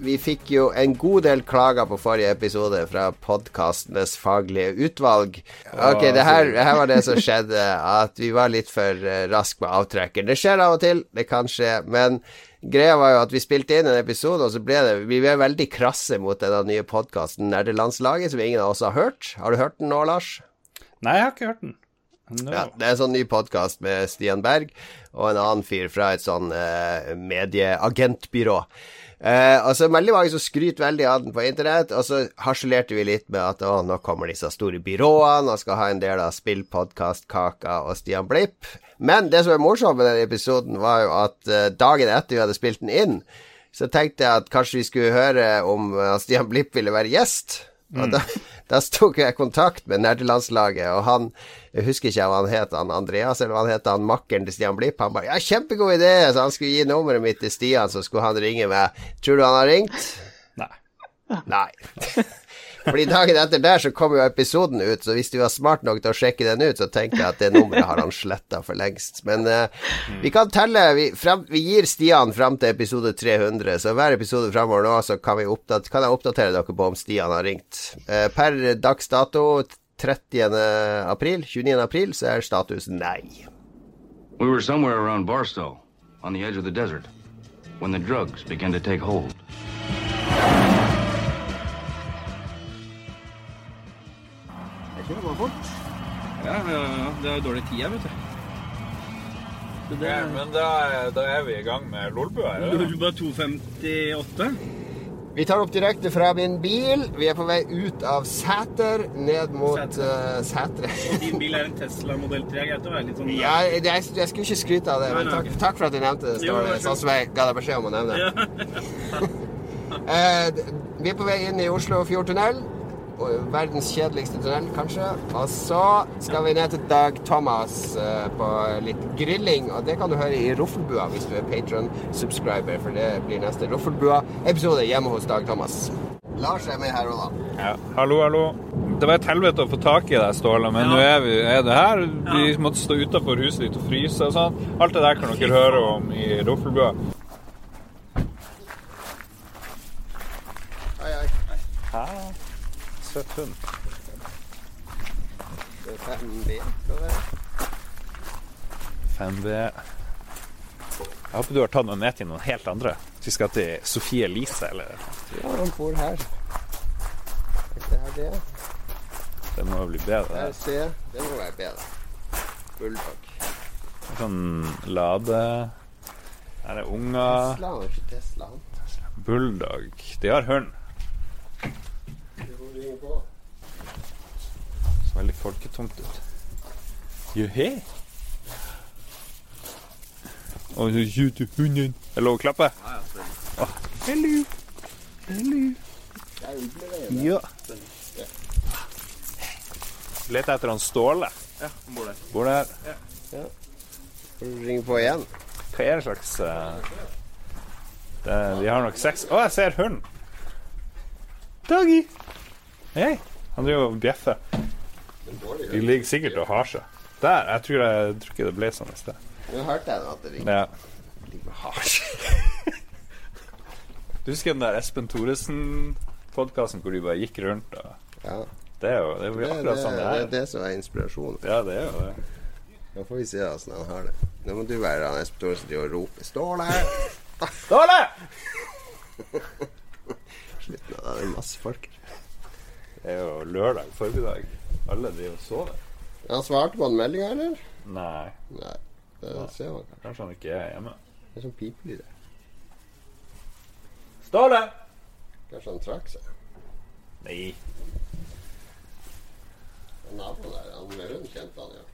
Vi fikk jo en god del klager på forrige episode fra podkastenes faglige utvalg. Ok, det her, her var det som skjedde, at vi var litt for uh, raske med avtrekkeren. Det skjer av og til, det kan skje, men greia var jo at vi spilte inn en episode, og så ble det Vi ble veldig krasse mot denne nye podkasten Nerdelandslaget, som ingen av oss har hørt. Har du hørt den nå, Lars? Nei, jeg har ikke hørt den. No. Ja, det er en sånn ny podkast med Stian Berg og en annen fyr fra et sånn eh, medieagentbyrå. Eh, så veldig mange som skryter veldig av den på internett, og så harselerte vi litt med at å, nå kommer disse store byråene og skal ha en del av spillpodkastkaka og Stian Blipp. Men det som er morsomt med den episoden, var jo at eh, dagen etter vi hadde spilt den inn, så tenkte jeg at kanskje vi skulle høre om uh, Stian Blipp ville være gjest. Og da, da tok jeg kontakt med nerdelandslaget, og han Jeg husker ikke hva han het, han Andreas, eller hva han het, han makkeren til Stian Blipp. Han bare 'Ja, kjempegod idé!' Så han skulle gi nummeret mitt til Stian, så skulle han ringe meg. Tror du han har ringt? Nei. Nei. Fordi dagen etter der så kom jo episoden ut, så hvis du var smart nok til å sjekke den ut, så tenker jeg at det nummeret har han sletta for lengst. Men uh, vi kan telle vi, frem, vi gir Stian fram til episode 300, så hver episode framover nå så kan, vi oppdat kan jeg oppdatere dere på om Stian har ringt. Uh, per dags dato 30. april, 29. april, så er status nei. We were somewhere around Barstow, on the edge of the desert, when the drugs began to take hold. Ja, ja, ja. Det er dårlig tid her, vet du. Så det er Men da, da er vi i gang med Lolbua. Lolbua 258. Vi tar opp direkte fra min bil. Vi er på vei ut av Sæter, ned mot uh, Sætre. Og din bil er en Tesla modell 3. Greit å være litt sånn Ja, jeg, jeg, jeg skulle ikke skryte av det, men takk, takk for at du nevnte det. Jo, Står det, sånn som jeg ga deg beskjed om å nevne. Ja. uh, vi er på vei inn i Oslofjordtunnel. og Verdens kjedeligste tunnel, kanskje. Og så skal vi ned til Dag Thomas eh, på litt grilling, og det kan du høre i Roffelbua hvis du er Patron-subscriber, for det blir neste Roffelbua-episode hjemme hos Dag Thomas. Lars er med her da. Ja, hallo, hallo. Det var et helvete å få tak i deg, Ståle, men nå er, vi, er det her. Vi måtte stå utafor huset ditt og fryse og sånn. Alt det der kan dere høre om i Roffelbua. Hei, hei. Hæ? Søt hund. Det er 5B, skal det være. 5B. Jeg håper du har tatt noe med til noen helt andre. Vi skal til Sofie Elise, eller Ja, hun bor her. Det er det. Det må jo bli bedre. Det. Det må være bedre. Bulldog. Sånn lade Her er unger. Tesla, ikke Tesla. Bulldog. De har hund. Du må ringe på. Så veldig folketomt ut. Juhe. Og så skyter hunden. Er det lov å klappe? Åh, Hello. Hello. Ja. Leter etter han Ståle. Ja, han bor der. Bor der. Ja. du ringer på igjen? Hva er det slags uh, det, De har nok sex Å, jeg ser hund! Doggy! Hei! Han driver og bjeffer. De ligger sikkert og har seg. Der! Jeg tror, jeg, jeg tror ikke det ble sånn i sted. Nå hørte jeg at det ringte. Ja. Og har seg. Du husker den der Espen Thoresen-podkasten hvor de bare gikk rundt og Ja. Det er jo det er jo Det, det, akkurat sånn det det er er. det som er inspirasjonen. Ja, det er jo det. Nå får vi se åssen han har det. Nå må du være han Espen Thoresen til å rope 'Ståle!' Ståle! Slutt nå, det, det er masse folk her. Det er jo lørdag formiddag. Alle driver og sover. Ja, svarte på han meldinga, eller? Nei, Nei. Det ser man kanskje. han ikke er hjemme. Det er sånn pipelyd der. Ståle! Kanskje han trakk seg. Nei. Naboen der, han med hund kjente han fall.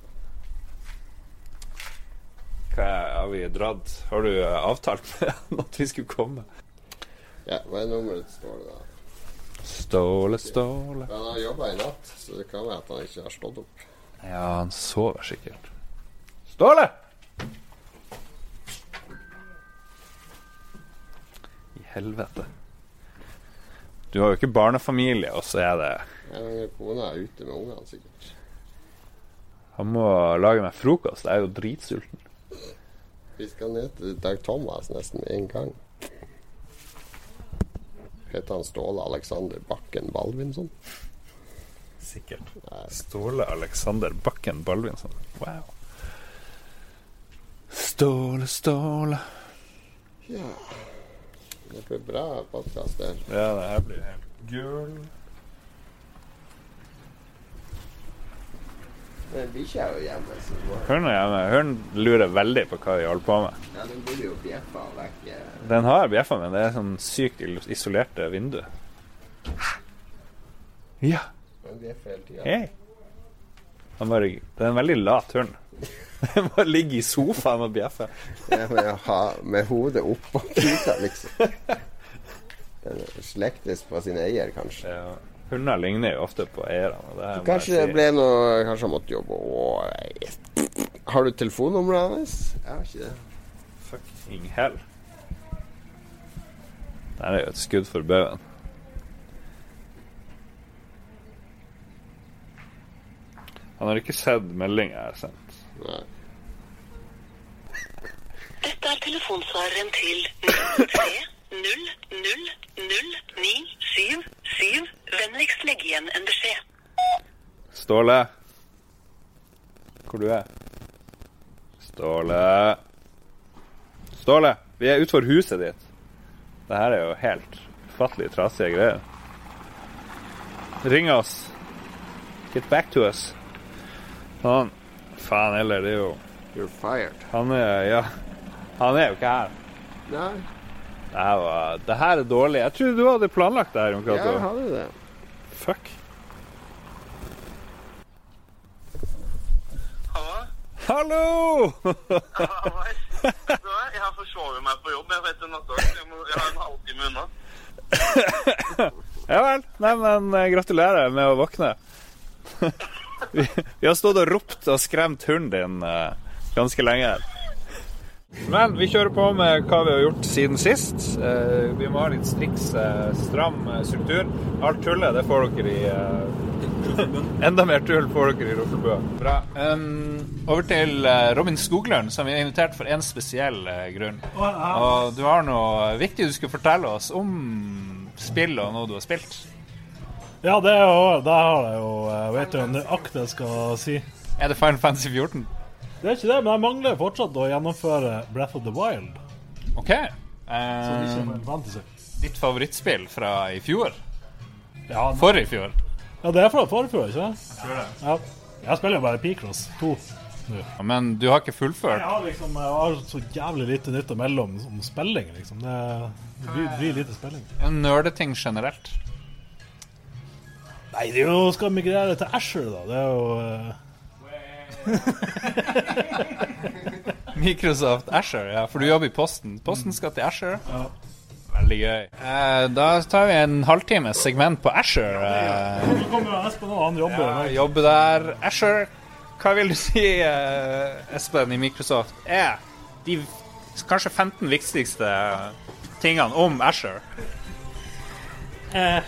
Hva har vi dratt Har du avtalt med han at vi skulle komme? Ja, hva er nummeret til Ståle, da? Ståle, Ståle Men Han har jobba i natt, så det kan være at han ikke har stått opp. Ja, han sover sikkert. Ståle! I helvete. Du har jo ikke barnefamilie, og så er det Ja, Kona er ute med ungene, sikkert. Han må lage meg frokost. Jeg er jo dritsulten. Vi skal ned til Dag Thomas nesten med en gang. Heter han Ståle Alexander Bakken Balvinson? Sikkert. Ståle Alexander Bakken Balvinson. Wow. Ståle, Ståle Ja. Det blir bra podkast der. Ja, det her blir helt gull. Men bikkja er jo hjemme, så må- Hun er hjemme. Hun lurer veldig på hva vi holder på med. ja, den burde jo bjeffa vekk. eh, Den har bjeffa, men det er sånn sykt isolerte vindu. Ja. Den bjeffer hele tida. Hei. Han bare, det er en veldig lat hund. Den bare ligger i sofaen og bjeffer. Ja, med, ha, med hodet oppå puta, liksom. Den slektes på sin eier, kanskje. Ja. Hunder ligner jo ofte på eierne. det Kanskje si. det ble noe Kanskje han måtte jobbe og. Har du telefonnummeret hans? Jeg har ikke det. Fucking hell. Det er jo et skudd for baugen. Han har ikke sett meldinga jeg har sendt. Nei. Dette er telefonsvareren til 0300977. Vennligst legg igjen en beskjed. Ståle. Hvor du er? Ståle. Ståle, vi er utenfor huset ditt. Det her er jo helt ufattelig trasige greier. Ring oss. Get back to us. Han Faen heller, det er jo You're fired. Han er Ja. Han er jo ikke her. Nei. Det her, var, det her er dårlig. Jeg trodde du hadde planlagt det her, Jon Ja, jeg hadde det. Fuck. Hallo! Hallo! Jeg har forsovet meg på jobb. Jeg vet en natt, jeg, jeg har en halvtime unna. Ja vel. Nei, men eh, gratulerer med å våkne. vi, vi har stått og ropt og skremt hunden din eh, ganske lenge. her. Men vi kjører på med hva vi har gjort siden sist. Eh, vi må ha litt striks, eh, stram eh, struktur. Alt tullet, det får dere i Enda mer tull får dere i Roffelbua. Bra. Um, over til Robin Skoglund, som vi har invitert for en spesiell grunn. Og du har noe viktig du skulle fortelle oss om spill og noe du har spilt. Ja, det, er jo, det har jeg jo Jeg vet jo nøyaktig jeg skal si. Er det Final Fantasy 14? Det er ikke det, men jeg mangler fortsatt å gjennomføre Breath of the Wild. OK. Ikke Fantasy. ditt favorittspill fra i fjor? Ja, For i fjor? Ja, det er fra forfjor, ikke sant? tror det. Ja. Jeg spiller jo bare Picross 2 nå. Men du har ikke fullført? Jeg har liksom Jeg har så jævlig lite nytt å melde om, om spilling, liksom. Det, det blir, blir lite spilling. En nerdeting generelt? Nei, det er jo skal migrere til Asher, da. Det er jo eh, Microsoft Asher, ja. For du jobber i Posten. Posten skal til Asher. Veldig gøy. Eh, da tar vi en halvtimes segment på Asher. Eh, Nå kommer Espen og han jobber. ja, jobbe der. Asher, hva vil du si, eh, Espen, i Microsoft, er de kanskje 15 viktigste tingene om Asher? Eh,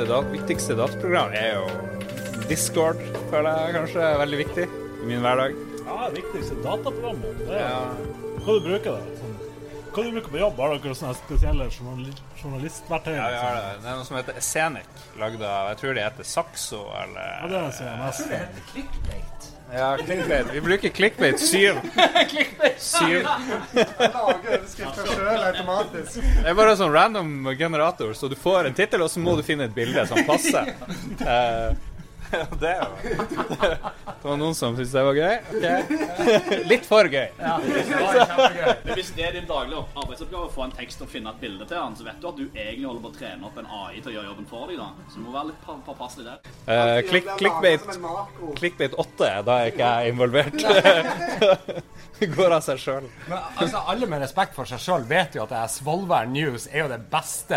viktigste, dat viktigste dataprogram er jo Discord, føler jeg kanskje er veldig viktig i min hverdag. Ja, det viktigste dataprogrammet. Det er, Hva du bruker det? Sånn, hva du bruker på jobb? Har dere sånne spesielle journalistverktøy? Ja, vi har det. Det er noe som heter Scenic, lagd av Jeg tror det heter Saxo, eller Ja, det er CMS. Jeg tror det heter Clickbait. Ja, clickbait. Vi bruker clickbait 7. Syv. Lager overskrifter sjøl automatisk. Det er bare en sånn random generator, så du får en tittel, og så må du finne et bilde som passer. Ja, det er Det var noen som syntes det var gøy. Okay. Litt for gøy. Men Hvis det er din daglige arbeidsoppgave å få en tekst og finne et bilde til den, så vet du at du egentlig holder på å trene opp en AI til å gjøre jobben for deg. da Så du må være litt pa- påpasselig der. Eh, click, clickbait, clickbait 8, da er ikke jeg involvert. Det går av seg sjøl. Altså, alle med respekt for seg sjøl vet jo at det er Svolvær News er jo det beste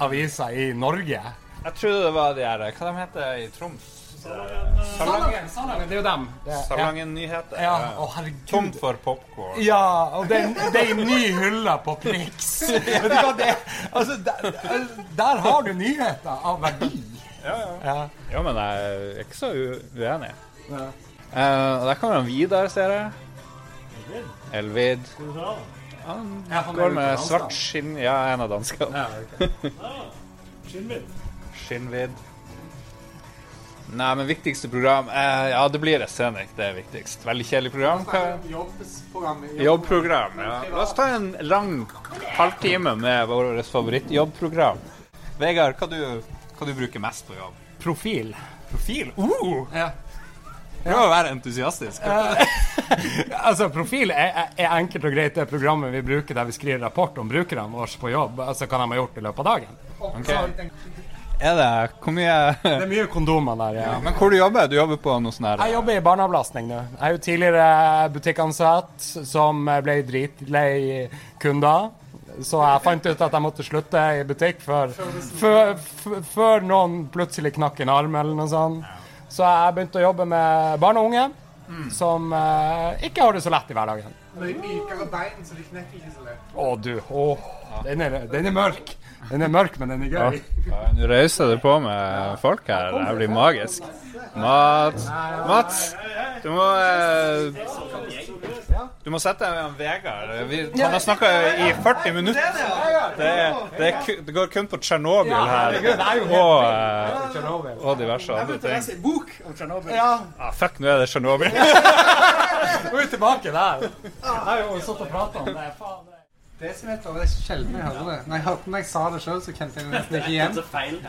avisa i Norge. Jeg trodde det var de her Hva de heter i Troms? Salangen, Salangen, det er jo dem. Salangen Nyheter. Ja, å herregud. Tomt for popkorn. Ja, og det, det er en ny hylle på Prix. Vet du hva det Altså, der, der har du nyheter av verdi. Ja, ja. Ja, men jeg er ikke så uenig. Eh, og der kommer han Vidar, ser jeg. Elvid. Han Ja, går med svart skinn Ja, en av danskene. Skinnvidd. Skinnvidd. Nei, men viktigste program eh, Ja, det blir Scenic. Det er viktigst. Veldig kjedelig program. Jobbprogram. Jobbprogram. ja. La oss ta en lang halvtime med vårt favorittjobbprogram. Vegard, hva du, hva du bruker mest på jobb? Profil. Profil? Uh! Ja. Prøv å være entusiastisk. altså, Profil er, er- enkelt og greit det programmet vi bruker der vi skriver rapport om brukerne våre på jobb. Altså hva de har gjort i løpet av dagen. Ok. Er det Hvor mye Det er mye kondomer der. Ja. Ja, men hvor du jobber du? jobber på noe sånn her Jeg jobber i barneavlastning nå. Jeg er jo tidligere butikkansatt som ble dritlei kunder. Så jeg fant ut at jeg måtte slutte i butikk før, før, før, før noen plutselig knakk en arm eller noe sånt. Så jeg begynte å jobbe med barn og unge som uh, ikke har det så lett i hverdagen. Mye av bein, så de knekker ikke så lett. Å, du. Åh, den, er, den er mørk. Den er mørk, men den er gøy. Ja, Nå rauser det på med folk her. Det her blir magisk. Mats Mats! Du må eh, Du må sette deg med han Vegard. Vi, han har snakka i 40 minutter. Det, det, er, det går kun på Tsjernobyl her. er Og, eh, og diverse andre ting. en bok om Tsjernobyl. Ah, fuck, nå er det Tsjernobyl. Nå er vi tilbake der. Jeg har jo satt og prata om det. Faen. Det- Desimeter, det er sjelden jeg hører det. Når jeg hørte når jeg sa det sjøl, så kjente jeg det nesten ikke igjen. Det er feil.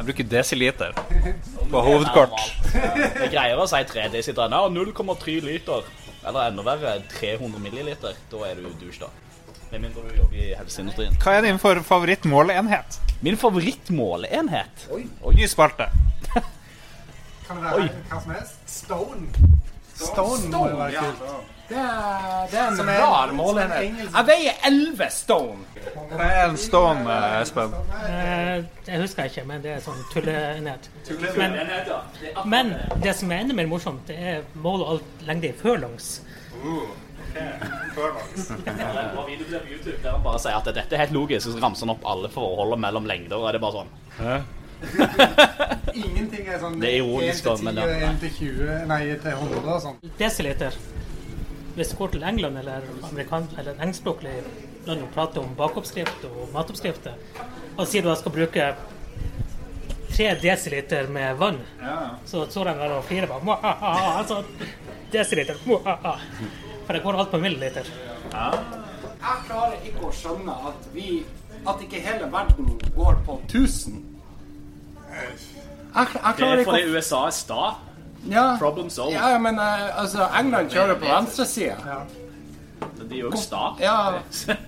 Jeg bruker desiliter på hovedkort. Det er greiere å si 3 desiliter ja, 0,3 liter. Eller enda verre, 300 milliliter. Da er du douche, da. Med mindre du jobber i helseindustrien. Hva er din for favorittmåleenhet? Min favorittmåleenhet? Oi. Ny spalte. Kan det være Oi. hva som helst? Stone. Stone må jo være ja. Det er, det er en rar engelsk. Jeg veier 11 stone. Hva er en stone, eh, Espen? Eh, jeg husker ikke, men det er sånn tullenhet. Men, men det som er enda mer morsomt, det er mål og alt lengde i på YouTube der han bare sier at dette er helt logisk, så ramser han opp alle forholdene mellom lengder, og er det bare sånn. Ingenting er sånn Det er ironisk, 1 da, til men 10 ja. og 1 til 20, nei til 100 og sånn. Desiliter. Hvis du går til England eller, amerikansk eller engelskspråklig land og prater om bakoppskrift og matoppskrifter, og sier du at jeg skal bruke 3 desiliter med vann, så står de der og flirer bare Altså desiliter. «Mwahaha». For det går alt på milliliter. Jeg klarer ikke å skjønne at vi At ikke hele verden går på 1000. Jeg, jeg Det er fordi USA er sta. ja, Problem solved. ja, men eh, altså, England kjører på venstresida. De er jo også sta. Ja.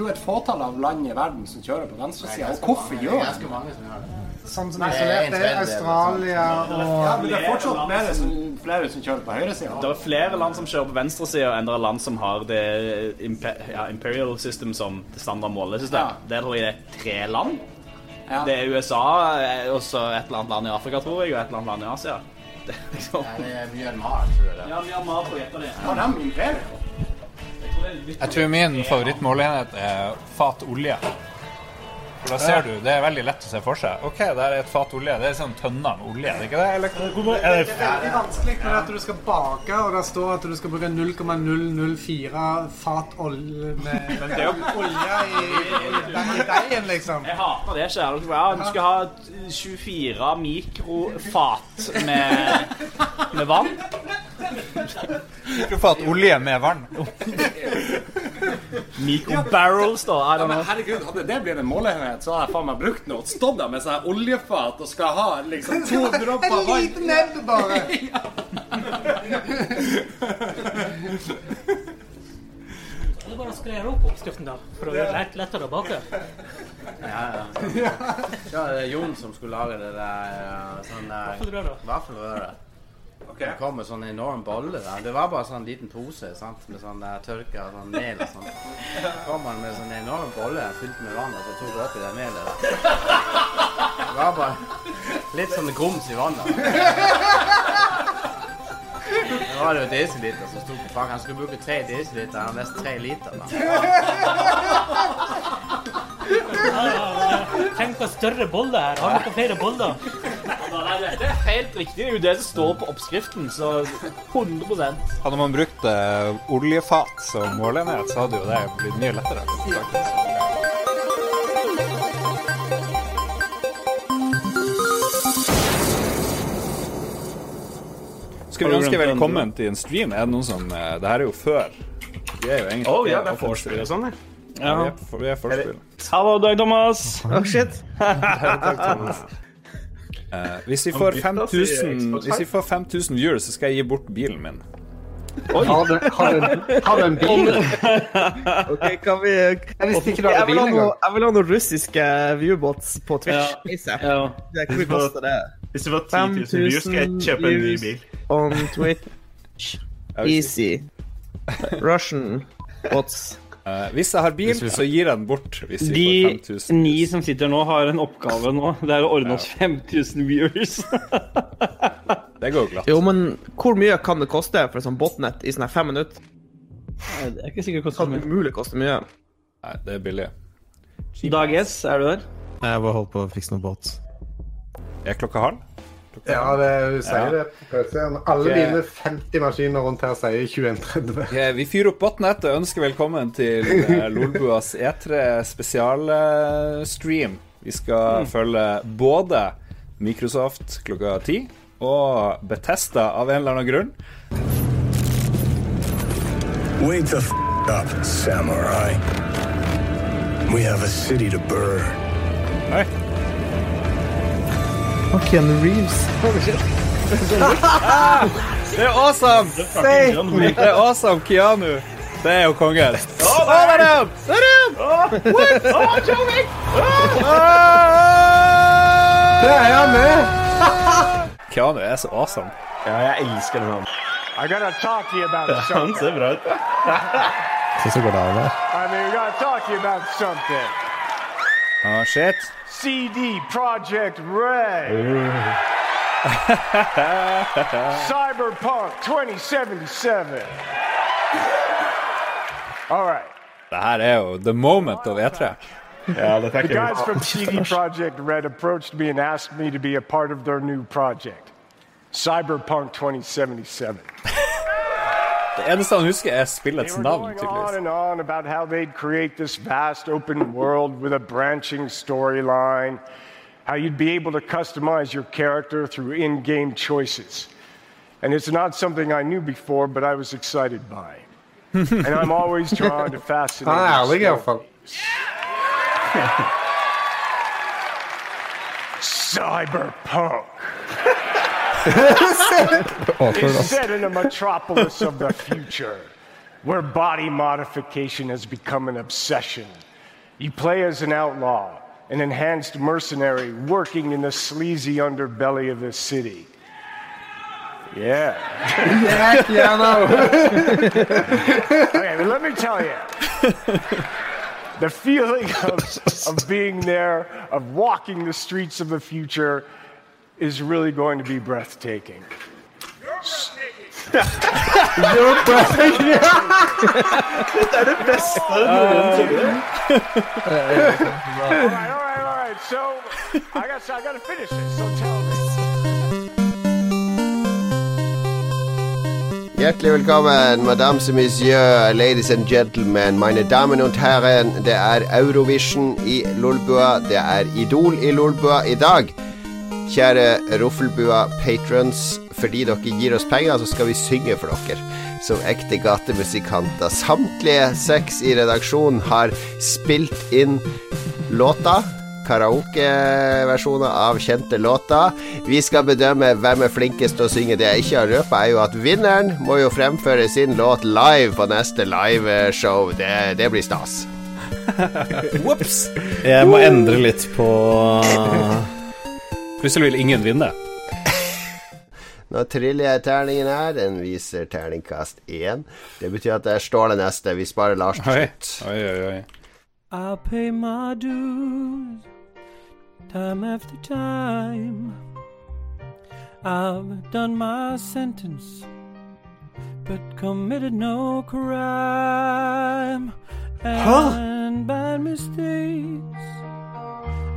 Du er et fåtall av land i verden som kjører på venstresida. Og hvorfor gjør de det? Sånn som isolert, er Australia og Ja, men det er fortsatt flere som, flere som kjører på høyresida. Det er flere land som kjører på venstresida enn det er land som har det imper ja, imperial system som standard målesystem. Der tror jeg det er tre land. Ja. Det er USA, eh, og så et eller annet land i Afrika, tror jeg, og et eller annet land i Asia. Det er liksom det er Myanmar, tror jeg. Ja, Myanmar på gjette det. Har de imperium? Jeg tror min favorittmålenhet er fat olje. For da ser du, Det er veldig lett å se for seg. Ok, der er et fat olje. Det er sånn tønner med olje, er det ikke det? Eller? Det er veldig vanskelig når at du skal bake, og det står at du skal bruke 0,004 fat olje med Men det er jo- olje i, i deigen, liksom. Jeg hater det ikke. Ja, du skal ha 24 mikrofat med, med vann. Mikrofat olje med vann. Microbarrels, da. Ja, Men herregud, hadde det blitt en måleenhet, så hadde jeg faen meg brukt noe. Stått der med sånn oljefat og skal ha liksom to dråper En liten nebb, bare. Eller bare skre opp oppskriften, da, for å gjøre det lettere å bake. Ja, ja. ja, det er Jon som skulle lage det der eh, sånn der Vaffelrøre. Vaffelrøre. Det kom med sånn enorm bolle der. Det var bare sånn liten pose sant? med sånn der tørka sånn mel og sånn. Så kom han med sånn enorm bolle fylt med vann, og så tok han oppi det melet. Det var bare litt sånn grums i vannet. Det var det jo desiliter som sto på pakken. Han skulle bruke tre desiliter, han har nesten tre liter. Ja, ja, Tenk på større bolle her. Har dere flere boller? Det er helt riktig. Det er jo det som står på oppskriften, så 100% Hadde man brukt eh, oljefat som målenhet, så hadde jo det blitt mye lettere. faktisk. Ønsker Har du ønske den? velkommen til en stream? Er det noen som eh, Det her er jo før. Vi er jo egentlig oh, ja, det er vorspiel og sånn, ja. Ja, vi er, vi er forspill. Hallo, Dag Thomas. Oh, shit. Uh, hvis vi får 5000 Hvis vi får 5000 viewers, så skal jeg gi bort bilen min. Har du, har, du, har du en bil? Ok, kan vi Jeg visste ikke du hadde vil bil engang. Jeg vil ha noen russiske viewbots på Twitch. Ja. Ja. Det Hvor koster det? Hvis du får 10 000 views, skal jeg kjøpe en ny bil. On Twitch. Easy. Russian bots. Uh, hvis jeg har bil, så gir jeg den bort. Hvis vi De får 5000. ni som sitter nå, har en oppgave nå. Det er å ordne oss 5000 viewers. Det går glatt. Jo, men hvor mye kan det koste for sånn botnett i sånne her fem minutter? Det er ikke sikkert Kan det umulig koste mye? Nei, det er billig. Dag S, er du der? Jeg bare holdt på å fikse noe båt. Er klokka halv? Ja, det, hun sier Ja. det på PC-en. Alle Ok. mine 50 maskiner rundt her sier 2130. Okay, vi fyrer opp botnett og ønsker velkommen til eh, Lolbuas E3 spesialstream. Vi skal følge både Microsoft klokka ti og Betesta av en eller annen grunn. Wake the f up, samurai. We have a city to burn. Hei. Og Ken Reeves. Holy shit. Det er awesome! Det er awesome, Keanu. Det er jo kongen. Å, der er han! Der er han! What? Det er han med! Keanu er så awesome. Ja, jeg elsker den. I gotta talk to you about Han ser bra ut. Så så går det av der. I mean, we gotta talk to you about something. Ah, shit. CD Project Red. Cyberpunk 2077. All right. Det her er jo the moment of E3. Ja, er The guys from CD Projekt Red approached me and asked me to be a part of their new project, Cyberpunk 2077. Det eneste han husker, er spillets They were navn, going on tydeligvis. and on about how they'd create this vast open world with a branching storyline, how you'd be able to customize your character through in game choices. And it's not something I knew before, but I was excited by. and I'm always drawn to fascinating Han ærlig, stories. iallfall. Cyberpunk. Awkward, It's set in a metropolis of the future, where body modification has become an obsession. You play as an outlaw, an enhanced mercenary working in the sleazy underbelly of the city. Yeah. Yeah, Keanu. okay, but let me tell you. The feeling of, of being there, of walking the streets of the future, is really going to be breathtaking. Er det beste noensinne. all right, all right, all right. So I got, I got to finish this. So tell me. Hjertelig velkommen, madame et monsieur, ladies and gentlemen, mine damen und herren. Det er Eurovision i Lolbua. Det er Idol i Lolbua i dag. Kjære Roffelbua patrons, fordi dere gir oss penger, så skal vi synge for dere. Som ekte gatemusikanter. Samtlige seks i redaksjonen har spilt inn låta. Karaokeversjoner av kjente låter. Vi skal bedømme hvem er flinkest til å synge. Det jeg ikke har røpa, er jo at vinneren må jo fremføre sin låt live på neste liveshow. Det, det blir stas. Ops! Jeg må endre litt på Plutselig vil ingen vinne. Nå triller jeg terningen her. Den viser terningkast én. Det betyr at det er Ståle neste. Vi sparer Lars til slutt. oi, oi. oi. I pay my dues time after time. I've done my sentence, but committed no crime and bad mistakes.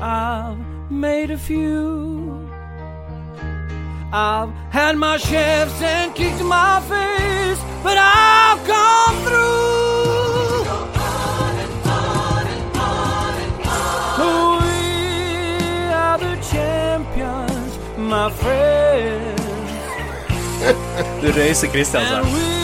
I've made a few. I've had my shafts and kicked my face, but I've come through. We are the champions, my friends. Du røyser Christian And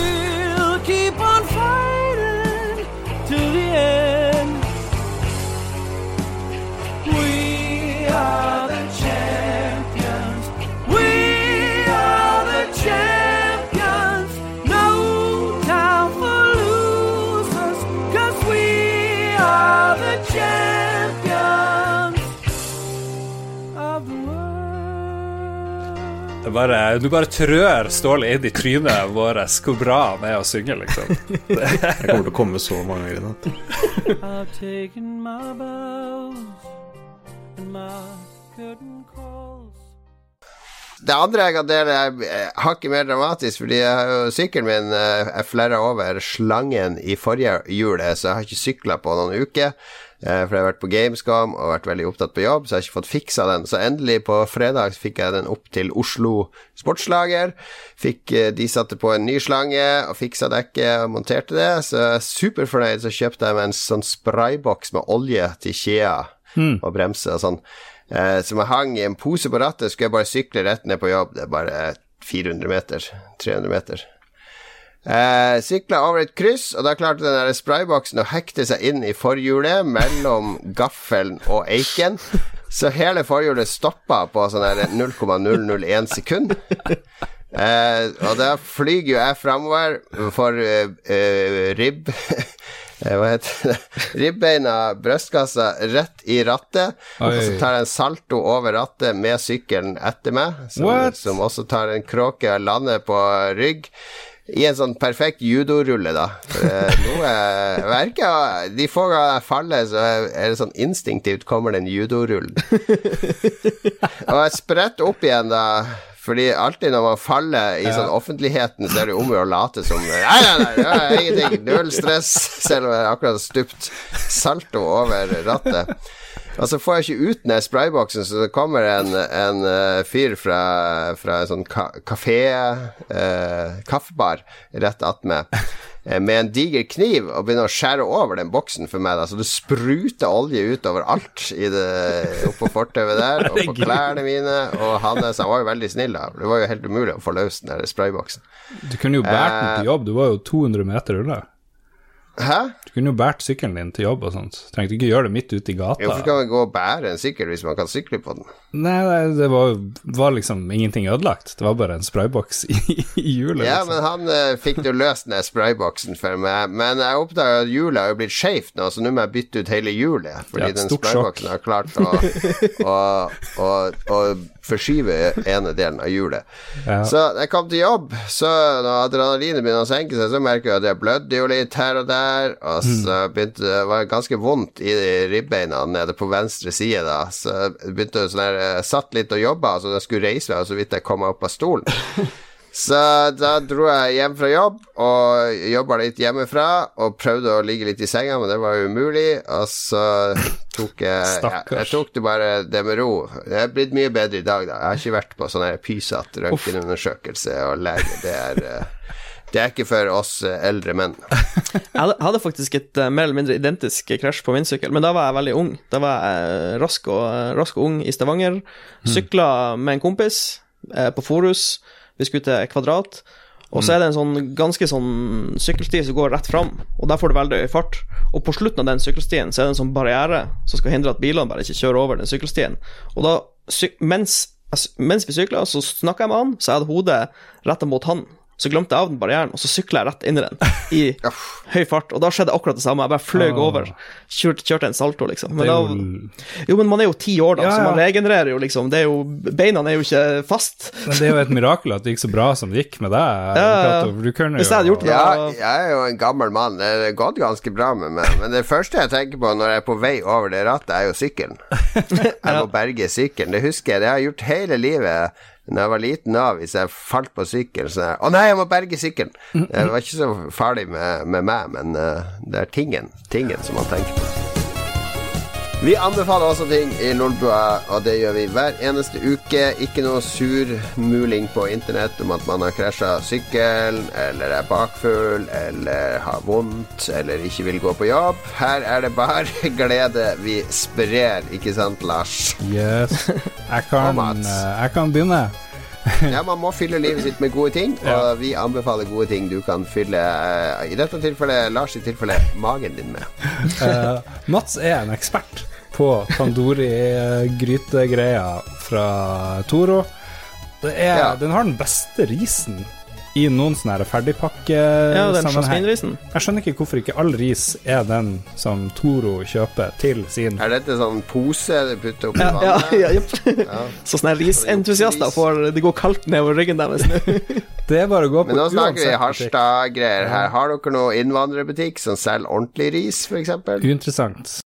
bare, du bare trør Ståle inn i trynet vårt hvor bra han er å synge, liksom. Jeg kommer til å komme så mange ganger i natt. Det andre jeg kan dele, er eh, hakket mer dramatisk, fordi jeg har jo sykkelen min er Jeg flerra over slangen i forrige hjul, så jeg har ikke sykla på noen uker. eh, For jeg har vært på Gamescom og vært veldig opptatt på jobb, så jeg har ikke fått fiksa den. Så endelig på fredag fikk jeg den opp til Oslo Sportslager. Fikk eh, De satte på en ny slange og fiksa dekket og monterte det. Så jeg er superfornøyd, så kjøpte jeg meg en sånn sprayboks med olje til Kjea mm. og bremse og sånn. Eh, som jeg hang i en pose på rattet, skulle jeg bare sykle rett ned på jobb. Det er bare 400 meter. 300 meter. Eh, Sykla over et kryss, og da klarte den der sprayboksen å hekte seg inn i forhjulet mellom gaffelen og eiken. Så hele forhjulet stoppa på sånn der 0,001 sekund. Eh, og da flyger jo jeg framover for eh, eh, ribb Hva heter det? Ribbeina, brystkassa, rett i rattet. Og så tar jeg en salto over rattet med sykkelen etter meg, som, som også tar en kråke og lander på rygg. I en sånn perfekt judorulle, da. Eh, nå eh, merker jeg De få ganger jeg faller, så er det sånn instinktivt kommer den judorullen. og jeg spretter opp igjen, da. Fordi alltid når man faller i sånn offentligheten, så er det om å gjøre å late som Nei, nei, nei, det er ingenting. Null stress. Selv om jeg akkurat har stupt salto over rattet. Og så får jeg ikke ut den sprayboksen, så det kommer en, en eh, fyr fra, fra en sånn ka kafé eh, Kaffebar rett attmed. Eh, Med en diger kniv og begynner å skjære over den boksen for meg. Da. Så det spruter olje utover alt i det, oppå fortauet der, og på klærne mine. Og han, han var jo veldig snill, da. Det var jo helt umulig å få løs den der sprayboksen. Du kunne jo båret den Eh, til jobb, du var jo 200 meter unna. Hæ? Du kunne jo båret sykkelen din til jobb og sånt. Trengte ikke gjøre det midt ute i gata. Hvorfor skal man gå og bære en sykkel hvis man kan sykle på den? Nei, det var, var liksom ingenting ødelagt. Det var bare en sprayboks i, i hjulet. Ja, liksom. men han eh, fikk jo løst den sprayboksen for meg. Men jeg oppdaga at hjulet har jo blitt skeivt nå, så nå må jeg bytte ut hele hjulet. Fordi Ja, den sprayboksen har klart å, å, å, å forskyve ene delen av hjulet. Ja. Så jeg kom til jobb, så når adrenalinet begynner å senke seg, så merker jeg at jeg blødde jo litt her og der, og Mm. så begynte det var ganske vondt i ribbeina nede på venstre side da, så begynte å sånn her, jeg satt litt og jobba, så jeg skulle reise meg, og så vidt jeg kom meg opp av stolen. Så da dro jeg hjem fra jobb og jobba litt hjemmefra og prøvde å ligge litt i senga, men det var jo umulig. Og så tok jeg Stakkars. Jeg tok det bare det med ro. Det er blitt mye bedre i dag, da. Jeg har ikke vært på sånn pysatt røntgenundersøkelse og lege. Det er eh, det er ikke for oss eh, eldre menn. Jeg hadde, faktisk et eh, mer eller mindre identisk krasj på min sykkel, men da var jeg veldig ung. Da var jeg eh, rask og, rask og ung i Stavanger. Sykla med en kompis på Forus. Vi skulle til Kvadrat. Og så er det en sånn ganske sånn sykkelsti som går rett fram, og der får du veldig høy fart. Og på slutten av den sykkelstien så er det en sånn barriere som skal hindre at bilene bare ikke kjører over den sykkelstien. Og da, mens, altså, mens vi sykla, så snakka jeg med han, så jeg hadde hodet retta mot han. Så glemte jeg av den barrieren, og så sykla jeg rett inn i den i høy fart. Og da skjedde akkurat det samme. Jeg bare fløy Ah. over. Kjørte, kjørte en salto, liksom. Men da, jo, men man er jo ti år, da, Ja, så man regenererer jo, liksom. Det er jo, beina er jo ikke fast. Men det er jo et mirakel at det gikk så bra som det gikk med deg. Ja, ja. Du kunne jo Ja, jeg er jo en gammel mann. Det har gått ganske bra med meg. Men det første jeg tenker på når jeg er på vei over det rattet, er jo sykkelen. Jeg må berge sykkelen. Det husker jeg. Det har jeg gjort hele livet. Når jeg var liten av, hvis jeg falt på sykkel så jeg, Å nei, jeg må berge sykkelen! Det var ikke så farlig med, med meg, men eh, det er tingen, tingen som man tenker på. Vi anbefaler også ting i Lolbua, og det gjør vi hver eneste uke. Ikke noe surmuling på internett om at man har krasja sykkelen, eller er bakfull, eller har vondt, eller ikke vil gå på jobb. Her er det bare glede vi sprer, ikke sant, Lars? Yes. Jeg kan, eh, jeg kan begynne. Ja, man må fylle livet sitt med gode ting, og vi anbefaler gode ting du kan fylle, eh, i dette tilfellet, Lars i tilfelle, magen din med. uh, Mats er en ekspert på tandori-grytegreia fra Toro. Det er, Ja. Den har den beste risen i noen sånne her ferdigpakke Ja. Jeg skjønner ikke hvorfor ikke all ris er den som Toro kjøper til sin Er dette sånn pose du putter oppi Ja, ja, vannet? ja, jepp. Så sånne risentusiaster får Det går kaldt nedover ryggen deres nå. Det er bare å gå Men nå snakker vi Harstad-greier her. Har dere noen innvandrerbutikk som selger ordentlig ris, f.eks.? Uinteressant.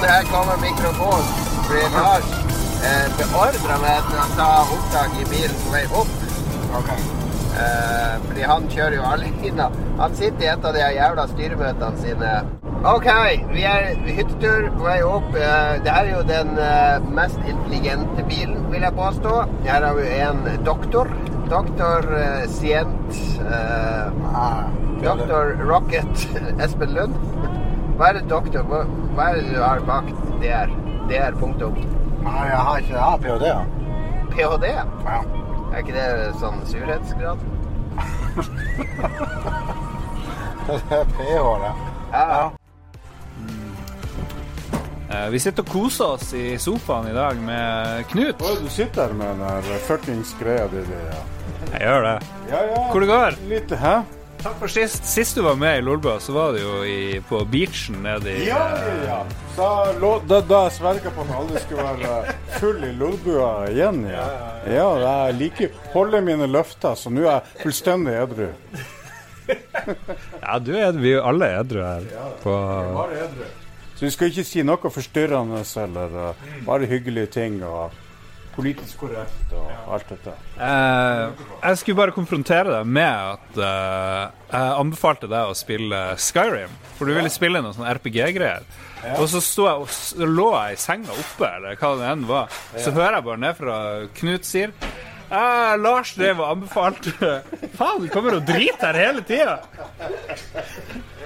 2019, her kommer mikrofonen. Fordi Lars eh, beordra meg til å ta opptak i bilen på vei opp. Eh, fordi han kjører jo alle alene. Han sitter i et av de jævla styremøtene sine. Ok, vi er hyttetur på vei opp. Eh, det er jo den eh, mest intelligente bilen, vil jeg påstå. Her har vi en doktor. Doktor eh, Sient eh, Doktor Rocket Espen Lund. Hva er det doktor Hva, hva er det du har bak der? Der, punktum. Nei, jeg har ikke Jeg har ph.d. Ja. PhD? Er ikke det sånn surhetsgrad? Det er ph, det. Ja. ja. Vi sitter og koser oss i sofaen i dag med Knut. Oi, du sitter med den fuckings greia di. Ja. Jeg gjør det. Ja, ja. Hvor det går? Litt, hæ? Takk for sist. Sist du var med i Lolbua, så var du jo i, på beachen nede i Ja, ja, ja. Så lå, da, da sverga på at aldri skulle være full i Lolbua igjen, ja. Ja, jeg liker holde mine løfter, så nå er jeg fullstendig edru. Ja, du er, vi er jo alle edru her. På. Så vi skal ikke si noe forstyrrende eller uh, bare hyggelige ting og politisk korrekt og alt dette. Eh, jeg skulle bare konfrontere deg med at eh, jeg anbefalte deg å spille Skyrim. For du ville spille noen sånn RPG-greier. Ja. Og så, sto jeg, og s- lå jeg i senga oppe, eller hva det enn var. Så Ja. hører jeg bare ned fra Knut sier eh, Lars drev og anbefalte Faen, du kommer og driter her hele tida!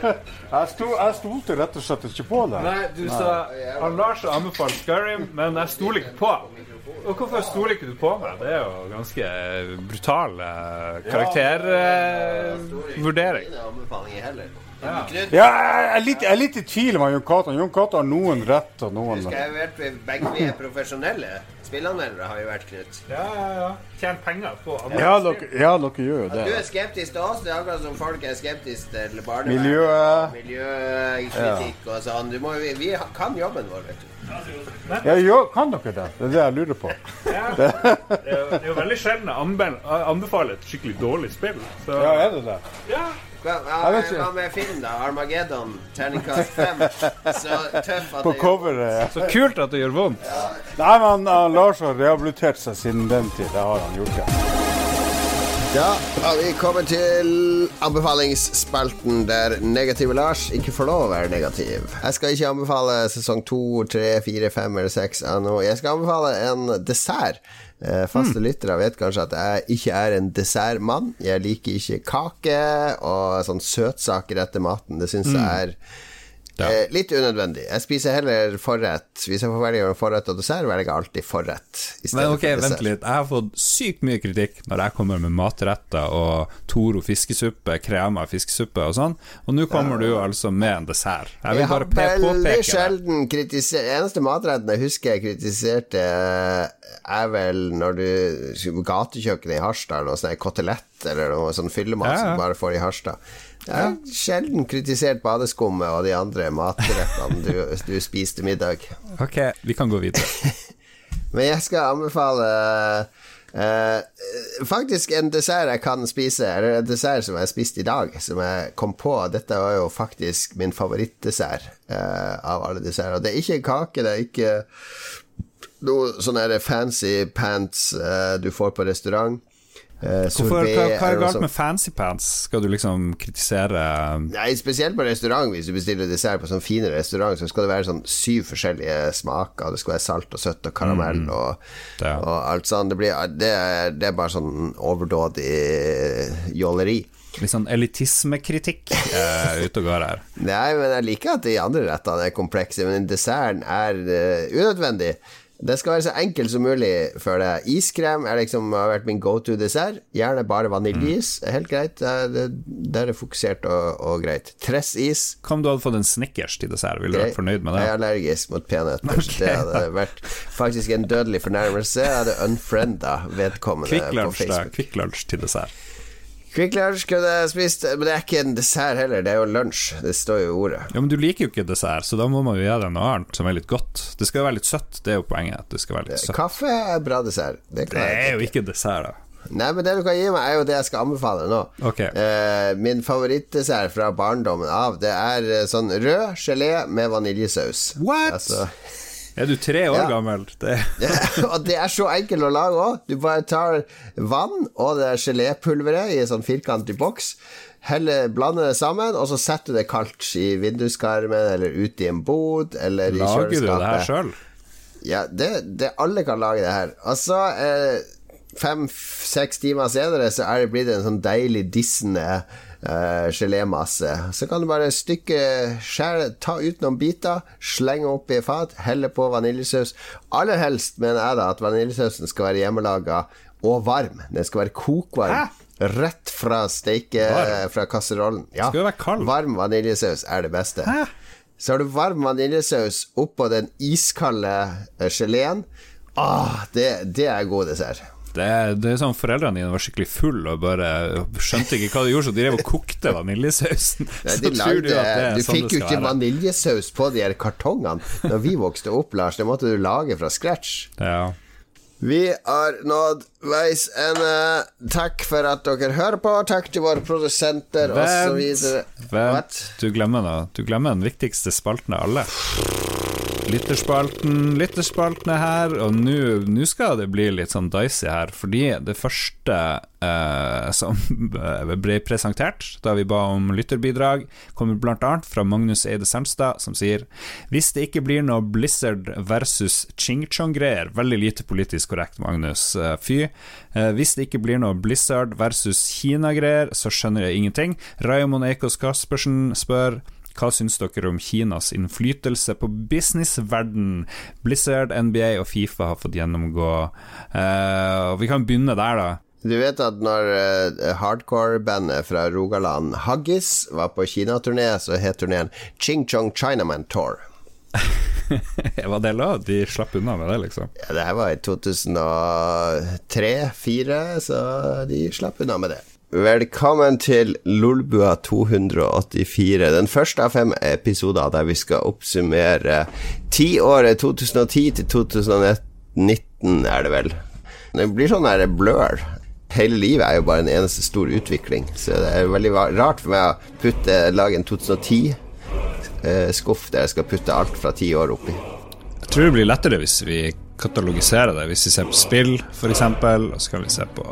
Jeg, sto, jeg stolte rett og slett ikke på det. Nei, du sa Lars har anbefalt Skyrim, men jeg stoler ikke på. Og hvorfor stoler ikke du på meg? Det er jo ganske brutal eh, karaktervurdering. Ja, anbefalinger heller. Knut, Ja, jeg er litt, jeg er litt i tvil om Jon Cato. Jon Cato har noen rett og noen Skal jeg vært begge vi er profesjonelle spillanmeldere, har jo vært Knut. Ja, ja, ja. Tjent penger på Ja, dere, ja, dere gjør jo det Du er skeptisk til oss, det er akkurat som folk er skeptisk til barnevern. Miljøet. Miljøkritikk og sånn. Du må, vi, vi kan jobben vår, vet du. Ja, jo, kan dere det? Det er det jeg lurer på. Det er jo- det er jo veldig sjelden jeg anbefaler et skikkelig dårlig spill. Så. Ja, er det det? Ja. Hva, med film, da? Armageddon, terningkast fem. Så tøff at På det coveret. ja. Så kult at det gjør vondt. Nei, men uh, Lars har rehabilitert seg siden den tid. Det har han gjort, ja. Da har vi kommet til anbefalingsspalten der negative Lars ikke får lov å være negativ. Jeg skal ikke anbefale sesong to, tre, fire, fem eller seks av noe. Jeg skal anbefale en dessert. Eh, Faste lyttere vet kanskje at jeg ikke er en dessertmann. Jeg liker ikke kake og sånn søtsaker etter maten. Det syns jeg er eh, litt unødvendig. Jeg spiser heller forrett. Hvis jeg får velge forrett og dessert, velger jeg alltid forrett. Men ok, for vent litt. Jeg har fått sykt mye kritikk når jeg kommer med matretter og Toro fiskesuppe, krema fiskesuppe og sånn, og nå kommer du altså med en dessert. Jeg vil Jeg har bare pe- veldig påpeke det. sjelden kritisert Eneste matretten jeg husker jeg kritiserte, eh, er vel når du Gatekjøkkenet i Harstad, noe sånn kotelett eller noe sånn fyllemat Ja, ja. som du bare får i Harstad. Jeg har sjelden kritisert badeskummet og de andre matrettene du, du spiste middag. Ok, vi kan gå videre. Men jeg skal anbefale Uh, faktisk en dessert jeg kan spise, eller en dessert som jeg spiste i dag, som jeg kom på. Dette var jo faktisk min favorittdessert uh, av alle desserter. Det er ikke en kake, det er ikke noe sånn fancy pants uh, du får på restaurant. Eh, Hvorfor, hva, hva er galt med fancy pants? Skal du liksom kritisere Nei, spesielt på restaurant. Hvis du bestiller dessert på sånn fine restaurant, så skal det være sånn syv forskjellige smaker. Det skal være salt og søtt og karamell Mm. og, Ja. og alt sånt. Det, blir, det, er, det er bare sånn overdådig jåleri. litt sånn elitismekritikk eh, ute og går her? Nei, men jeg liker at de andre rettene er komplekse, men desserten er uh, unødvendig. Det skal være så enkelt som mulig for deg. Iskrem er liksom, har vært min go to dessert. Gjerne bare vaniljeis. Helt greit. Det er- Der er fokusert og, og greit. Tressis. Hva om du hadde fått en Snickers til dessert? Ville du vært fornøyd med det? Jeg er allergisk mot peanøtter. Okay. Det hadde vært faktisk en dødelig fornærmelse. Jeg hadde unfrienda vedkommende på Facebook. Quick Lunch til dessert. Quick Lunch kunne jeg spist, men det er ikke en dessert heller. Det er jo lunsj. Det står jo i ordet. Ja, Men du liker jo ikke dessert, så da må man jo gjøre noe annet som er litt godt. Det skal jo være litt søtt, det er jo poenget. at Det skal være litt søtt. Kaffe er bra dessert. Det, Det er jo ikke dessert, da. Nei, men det du kan gi meg, er jo det jeg skal anbefale nå. Okay. Eh, min favorittdessert fra barndommen av, det er eh, sånn rød gelé med vaniljesaus. What? Altså, Er du tre år Ja. gammel? Det og det er så enkelt å lage òg. Du bare tar vann og det gelépulveret i en sånn firkantet boks. Heller, blander det sammen, og så setter du det kaldt i vinduskarmen eller ute i en bod eller i Lager du det her sjøl? Ja, det, det alle kan lage det her. Og så eh, fem-seks timer senere så er det blitt en sånn deilig dissende eh, gelémasse. Så kan du bare stykke skjære, ta ut noen biter, slenge oppi fat, helle på vaniljesaus. Aller helst mener jeg da at vaniljesausen skal være hjemmelaga og varm. Den skal være kokvarm. Rett fra steike Varm? fra kasserollen. Ja. Skal det være kald. Varm vaniljesaus er det beste. Så har du varm vaniljesaus oppå den iskalde eh, geleen. Ah, det, det er god dessert. Det, det er sånn Foreldrene dine var skikkelig full og bare skjønte ikke hva de gjorde, så de drev og kokte vaniljesausen. Nei, de tror du du sånn fikk jo ikke være. vaniljesaus på de her kartongene Når vi vokste opp, Lars. Det måtte du lage fra scratch. Ja. Vi har nådd veis ende. Takk for at dere hører på. Takk til våre produsenter osv. Vent. Du glemmer noe. Du glemmer den viktigste spalten av alle. Lytterspalten, lytterspalten er her, og nå skal det bli litt sånn dicey her, fordi det første eh, som ble presentert da vi ba om lytterbidrag, kommer annet fra Magnus Eide Sernstad, som sier Hvis det ikke blir noe Blizzard versus Ching Chong-greier, veldig lite politisk korrekt, Magnus, eh, fy. Eh, hvis det ikke blir noe Blizzard versus Kina-greier, så skjønner jeg ingenting. Raymond Eikås Kaspersen spør hva syns dere om Kinas innflytelse på businessverden? Blizzard, NBA og Fifa har fått gjennomgå. Eh, og vi kan begynne der, da. Du vet at når uh, hardcore-bandet fra Rogaland, Haggis, var på kinaturné, så het turneen Ching Chong Chinaman Tour. Var det lov? De slapp unna med det, liksom? Ja, det her var i 2003-2004, så de slapp unna med det. Velkommen til Lolbua 284, den første av fem episoder der vi skal oppsummere tiåret 2010 til 2019, er det vel. Det blir sånn der blør. Hele livet er jo bare en eneste stor utvikling, så det er veldig rart for meg å putte, lage en 2010-skuff der jeg skal putte alt fra ti år oppi. Jeg tror det blir lettere hvis vi katalogiserer det. Hvis vi ser på spill, f.eks., og så kan vi se på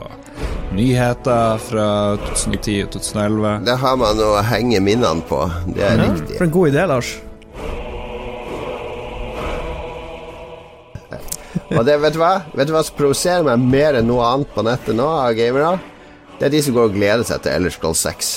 nyheter fra 2010 og 2011. Det har man å henge minnene på, det er riktig. For en god idé, Lars. Og det, vet du hva Vet du hva som provoserer meg mer enn noe annet på nettet nå av gamere? Det er de som går og gleder seg til Ellers Scroll 6.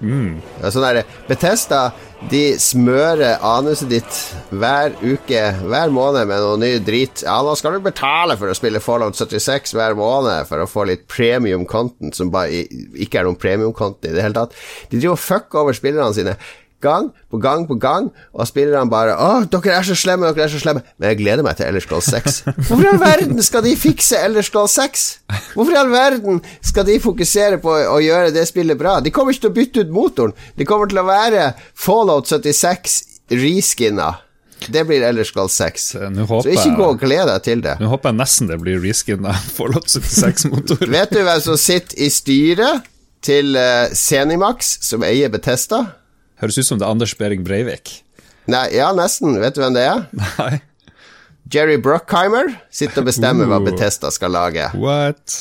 Mm. Det er Sånn der, Betesta de smører anuset ditt hver uke, hver måned med noe ny drit. Ja, nå skal du betale for å spille Fallout 76 hver måned for å få litt premium content som bare ikke er noen premium content i det hele tatt. De driver og fucker over spillerne sine gang på gang på gang, og spillerne bare Å, dere er så slemme, dere er så slemme. Men jeg gleder meg til Ellers Goal 6. Hvorfor i all verden skal de fikse Ellers Goal 6? Hvorfor i all verden skal de fokusere på å gjøre det spillet bra? De kommer ikke til å bytte ut motoren. De kommer til å være Fallout 76 reskinna. Det blir Ellers Goal 6. Håper Så ikke gå og gled deg til det. Nå håper jeg nesten det blir reskinna Fallout 76-motor. Vet du hvem som sitter i styret til Senimax, som eier Betesta? Høres ut som det er Anders Behring Breivik. Nei, ja, nesten. Vet du hvem det er? Nei. Jerry Bruckheimer sitter og bestemmer hva Uh. Betesta skal lage. What?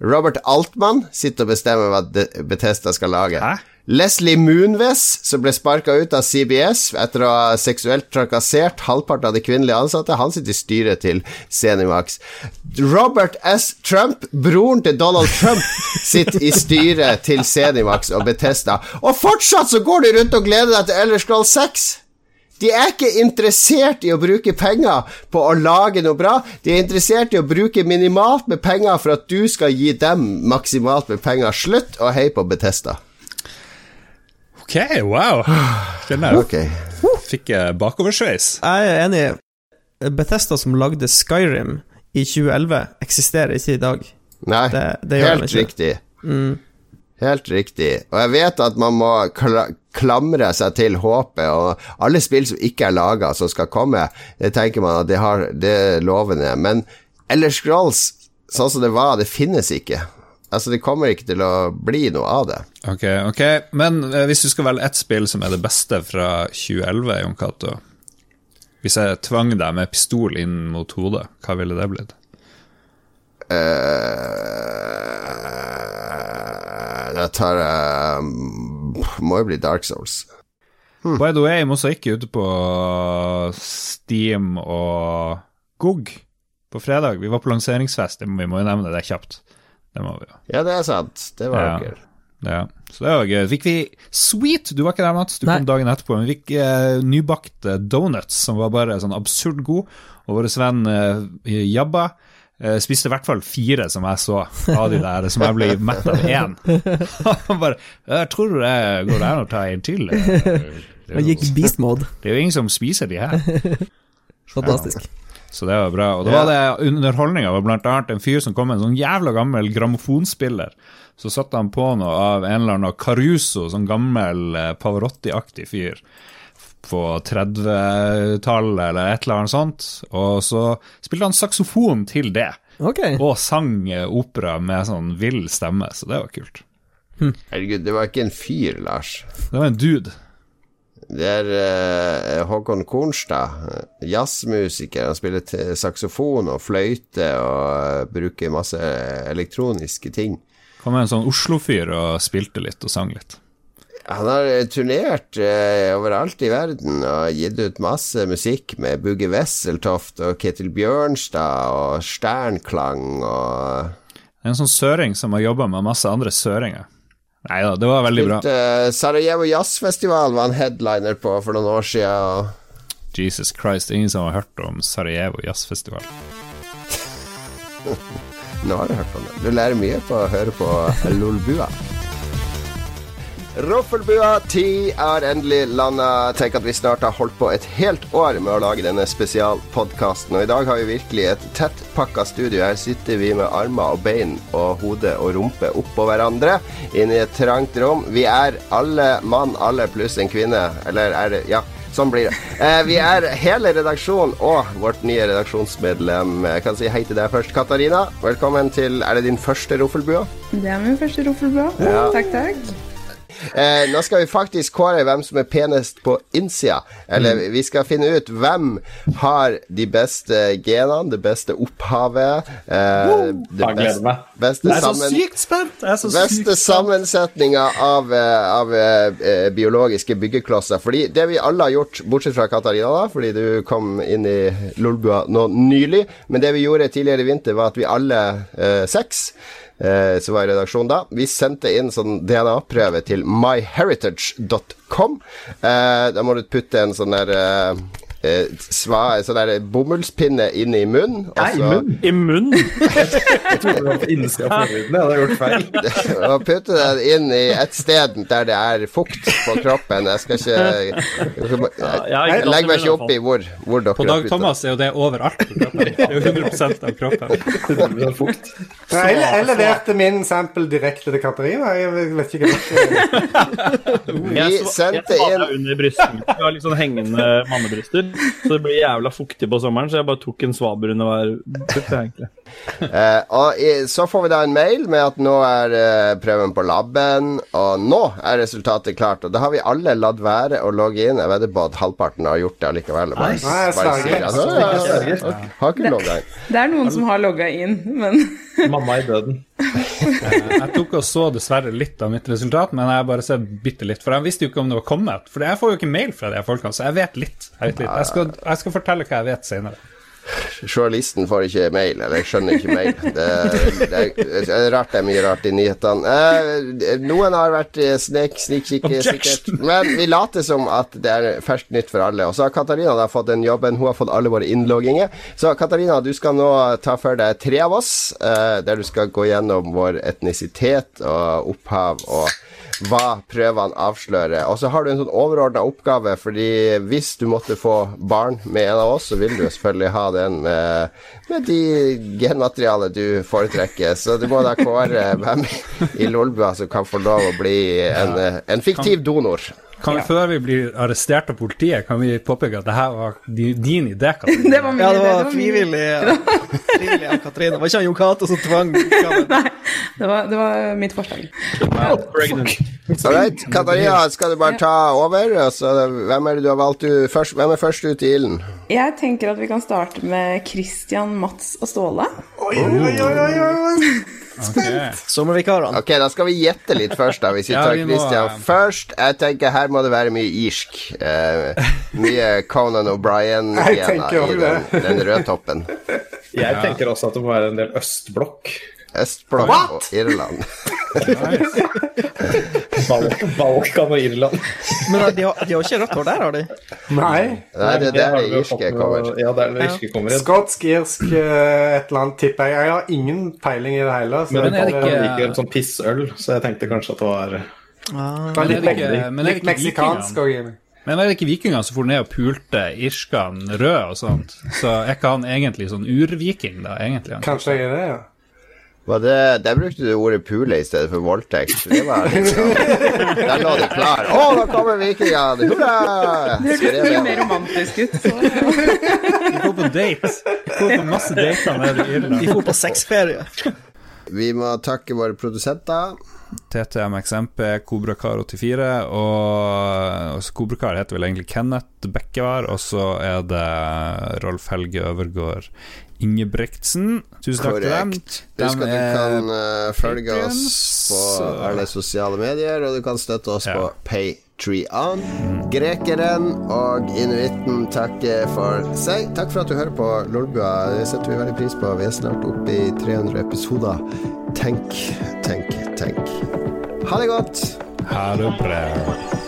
Robert Altmann sitter og bestemmer hva Bethesda skal lage. Leslie Moonves, som ble sparka ut av CBS etter å ha seksuelt trakassert halvparten av de kvinnelige ansatte, han sitter i styret til Zenimax. Robert S. Trump, broren til Donald Trump, sitter i styret til Zenimax og Bethesda. Og fortsatt så går de rundt og gleder deg til Elder Scroll 6! De er ikke interessert i å bruke penger på å lage noe bra. De er interessert i å bruke minimalt med penger for at du skal gi dem maksimalt med penger. Slutt å heie på Betesta. Ok, wow. Kjenner jeg. okay. Fikk jeg bakoversveis. Jeg er enig. Bethesda som lagde Skyrim i 2011, eksisterer ikke i dag. Nei, det, det helt riktig. Mm. Helt riktig. Og jeg vet at man må kla klamre seg til håpet, og alle spill som ikke er laga, som skal komme, det tenker man at det, har, det er lovende. Men Eller Scrolls, sånn som det var, det finnes ikke. Altså, det kommer ikke til å bli noe av det. Ok, ok. Men eh, hvis du skal velge ett spill som er det beste fra 2011, Jon Cato Hvis jeg tvang deg med pistol inn mot hodet, hva ville det blitt? Eh, Da tar uh, Må jo bli Dark Souls. By the way, må så ikke ute på Steam og GOG på fredag. Vi var på lanseringsfest, vi må jo nevne det kjapt. Det må vi jo. Ja, det er sant. Det var Ja. gøy. Ja, så det var gøy. Fikk vi Sweet! Du var ikke der, Mats. Du kom dagen etterpå. Men vi fikk eh, nybakte donuts som var bare sånn absurd god. Og vår venn eh, Jabba eh, spiste i hvert fall fire, som jeg så, av de der, som jeg ble mett av én. Han bare Jeg tror det går an å ta en til. Han gikk beast mode. Det er jo ingen som spiser de her. Fantastisk. Så det var bra. Og da var det underholdninga var blant annet en fyr som kom med en sånn jævla gammel grammofonspiller. Så satte han på noe av en eller annen Caruso, sånn gammel eh, Pavarotti-aktig fyr på 30-tallet eller et eller annet sånt. Og så spilte han saksofon til det. Og sang opera med sånn vill stemme, så det var kult. Herregud, det var ikke en fyr, Lars. Det var en dude. Det er uh, Håkon Kornstad, jazzmusiker. Han spiller saksofon og fløyte og uh, bruker masse elektroniske ting. Kom med en sånn Oslo-fyr og spilte litt og sang litt. Han har eh, turnert eh, overalt i verden og gitt ut masse musikk med Bugge Wesseltoft og Ketil Bjørnstad og Sternklang og En sånn søring som har jobba med masse andre søringer. Nei da, det var veldig bra. Spilte, Sarajevo Jazzfestival var han headliner på for noen år siden. og Jesus Christ, ingen som har hørt om Sarajevo jazzfestival. Nå har du hørt om det. Du lærer mye på å høre på Lolbua. Roffelbua 10 er endelig landa. Tenk at vi snart har holdt på et helt år med å lage denne spesialpodkasten. Og i dag har vi virkelig et tettpakka studio. Her sitter vi med armer og bein og hode og rumpe oppå hverandre inne i et trangt rom. Vi er alle mann, alle pluss en kvinne. Eller er det Ja. Sånn blir det. Eh, vi er hele redaksjonen og vårt nye redaksjonsmedlem. Jeg kan si hei til deg først, Katarina. Velkommen til Er det din første Roffelbua? Det er min første Roffelbua. Ja. Takk, takk. Eh, nå skal vi faktisk kåre hvem som er penest på innsida. Eller Mm. vi skal finne ut hvem har de beste genene, det beste opphavet eh, det gleder meg. beste Jeg er så sammen- sykt spent! Jeg er så beste sykt sammensetninga av, eh, av eh, eh, biologiske byggeklosser. Fordi det vi alle har gjort, bortsett fra Katarina, da, fordi du kom inn i Lolbua nå nylig, men det vi gjorde tidligere i vinter, var at vi alle eh, seks eh, som var i redaksjonen da, vi sendte inn sånn DNA-prøve til myheritage.com. Eh, da må du putte en sånn der eh, eh, sva, sånn der bomullspinne inn i munnen. og Nei, i så- munnen? I munnen? Jeg trodde det var på innsida av forhuden. Jeg hadde gjort feil. og putte den inn i et sted der det er fukt på kroppen. Jeg skal ikke Jeg, jeg legger meg ikke opp i hvor, hvor dere På Dag Thomas er jo det overalt på kroppen. Det er jo 100% av kroppen. Nei, Jeg, jeg leverte min sample direkte til Katarina. Jeg vet ikke hva sv- jeg svada under brysten. Jeg har litt sånn hengende mannebryster, så det blir jævla fuktig på sommeren, så jeg bare tok en svaber under hver pupp, egentlig. Eh, og i, så får vi da en mail med at nå er eh, prøven på laben, og nå er resultatet klart. Og da har vi alle latt være å logge inn. Jeg vedder på at halvparten har gjort det allikevel. Bare, Nei. Bare sier, altså, ja, ja, ja, har ikke logga inn. Det er noen som har logga inn, men Mamma i døden. Jeg tok og så dessverre litt av mitt resultat, men jeg bare ser bitte litt. For jeg visste jo ikke om det var kommet. For jeg får jo ikke mail fra de folkene, så jeg vet litt. Jeg, vet litt. jeg, skal, jeg skal fortelle hva jeg vet senere. Journalisten får ikke mail, eller skjønner ikke mail. Det, det, det er rart det er mye rart i nyhetene. Eh, noen har vært eh, snek, snikkikke, sikkert. Men vi later som at det er ferskt nytt for alle. Og så har Katarina da fått den jobben. Hun har fått alle våre innlogginger. Så Katarina, du skal nå ta for deg tre av oss, eh, der du skal gå gjennom vår etnisitet og opphav og hva prøvene avslører. Og så har du en sånn overordna oppgave, fordi hvis du måtte få barn med en av oss, så vil du selvfølgelig ha den med, med de genmaterialet du foretrekker. Så du må da kåre hvem i Lolbua som kan få lov å bli en, en fiktiv donor. Kan vi, Før vi blir arrestert av politiet, kan vi påpeke at det her var din idé, Katrine? det var min Ja, det idé, var frivillig. Ja. frivillig av Katrine. Det var ikke han Jon Cato som tvang. det var, det var mitt forslag. All right, Katarina, skal du bare ta over? Altså, hvem er det du har valgt du først? Hvem er først ut i ilden? Jeg tenker at vi kan starte med Christian, Mats og Ståle. Oi, oi, oi, oi, oi. Sommervikarene. Ok, da skal vi gjette litt først, da. Hvis vi Ja, tar vi må- Christian først. Jeg tenker her må det være mye irsk. Eh, mye Conan tenker i den, den røde toppen. Jeg tenker også at det må være en del østblokk. Østblokk og Irland. Balk- Balkan og Irland. Men de har, de har ikke rødt hår der, har de? Nei. Nei, det er der det irske kommer. Ja, det er det irske kommer inn. Skotsk, irsk, eh, et eller annet, tipper jeg. Jeg har ingen peiling i det hele. så Men er det jeg liker en sånn pissøl, så jeg tenkte kanskje at det var Det Men er litt, det ikke- er det litt ikke meksikansk òg. Men er det ikke vikingene som for ned og pulte irskene røde og sånt? Så er ikke han egentlig sånn urviking, da? egentlig? han? Kanskje jeg er det, ja. Var det, der brukte du ordet pule i stedet for voldtekt. Det var liksom Der lå det klar. Å, nå kommer vikingene! Hurra! Det hørtes mye mer romantisk ut. Så. De går på date. De går på masse dater nede i Irland. De går på sexferie. Vi må takke våre produsenter. TTMXMP, Kobrakar84, og Kobrakar heter vel egentlig Kenneth Bekkevær, og så er det Rolf Helge Øvergård Ingebrigtsen. Tusen takk til dem. Husk at du kan uh, følge oss på alle sosiale medier, og du kan støtte oss på Patreon. Grekeren og inuitten takker for seg. Takk for at du hører på Lolbua. Det setter vi veldig pris på. Vi er snart oppe i 300 episoder. Tenk, tenk, tenk. Ha det godt. Ha det bra.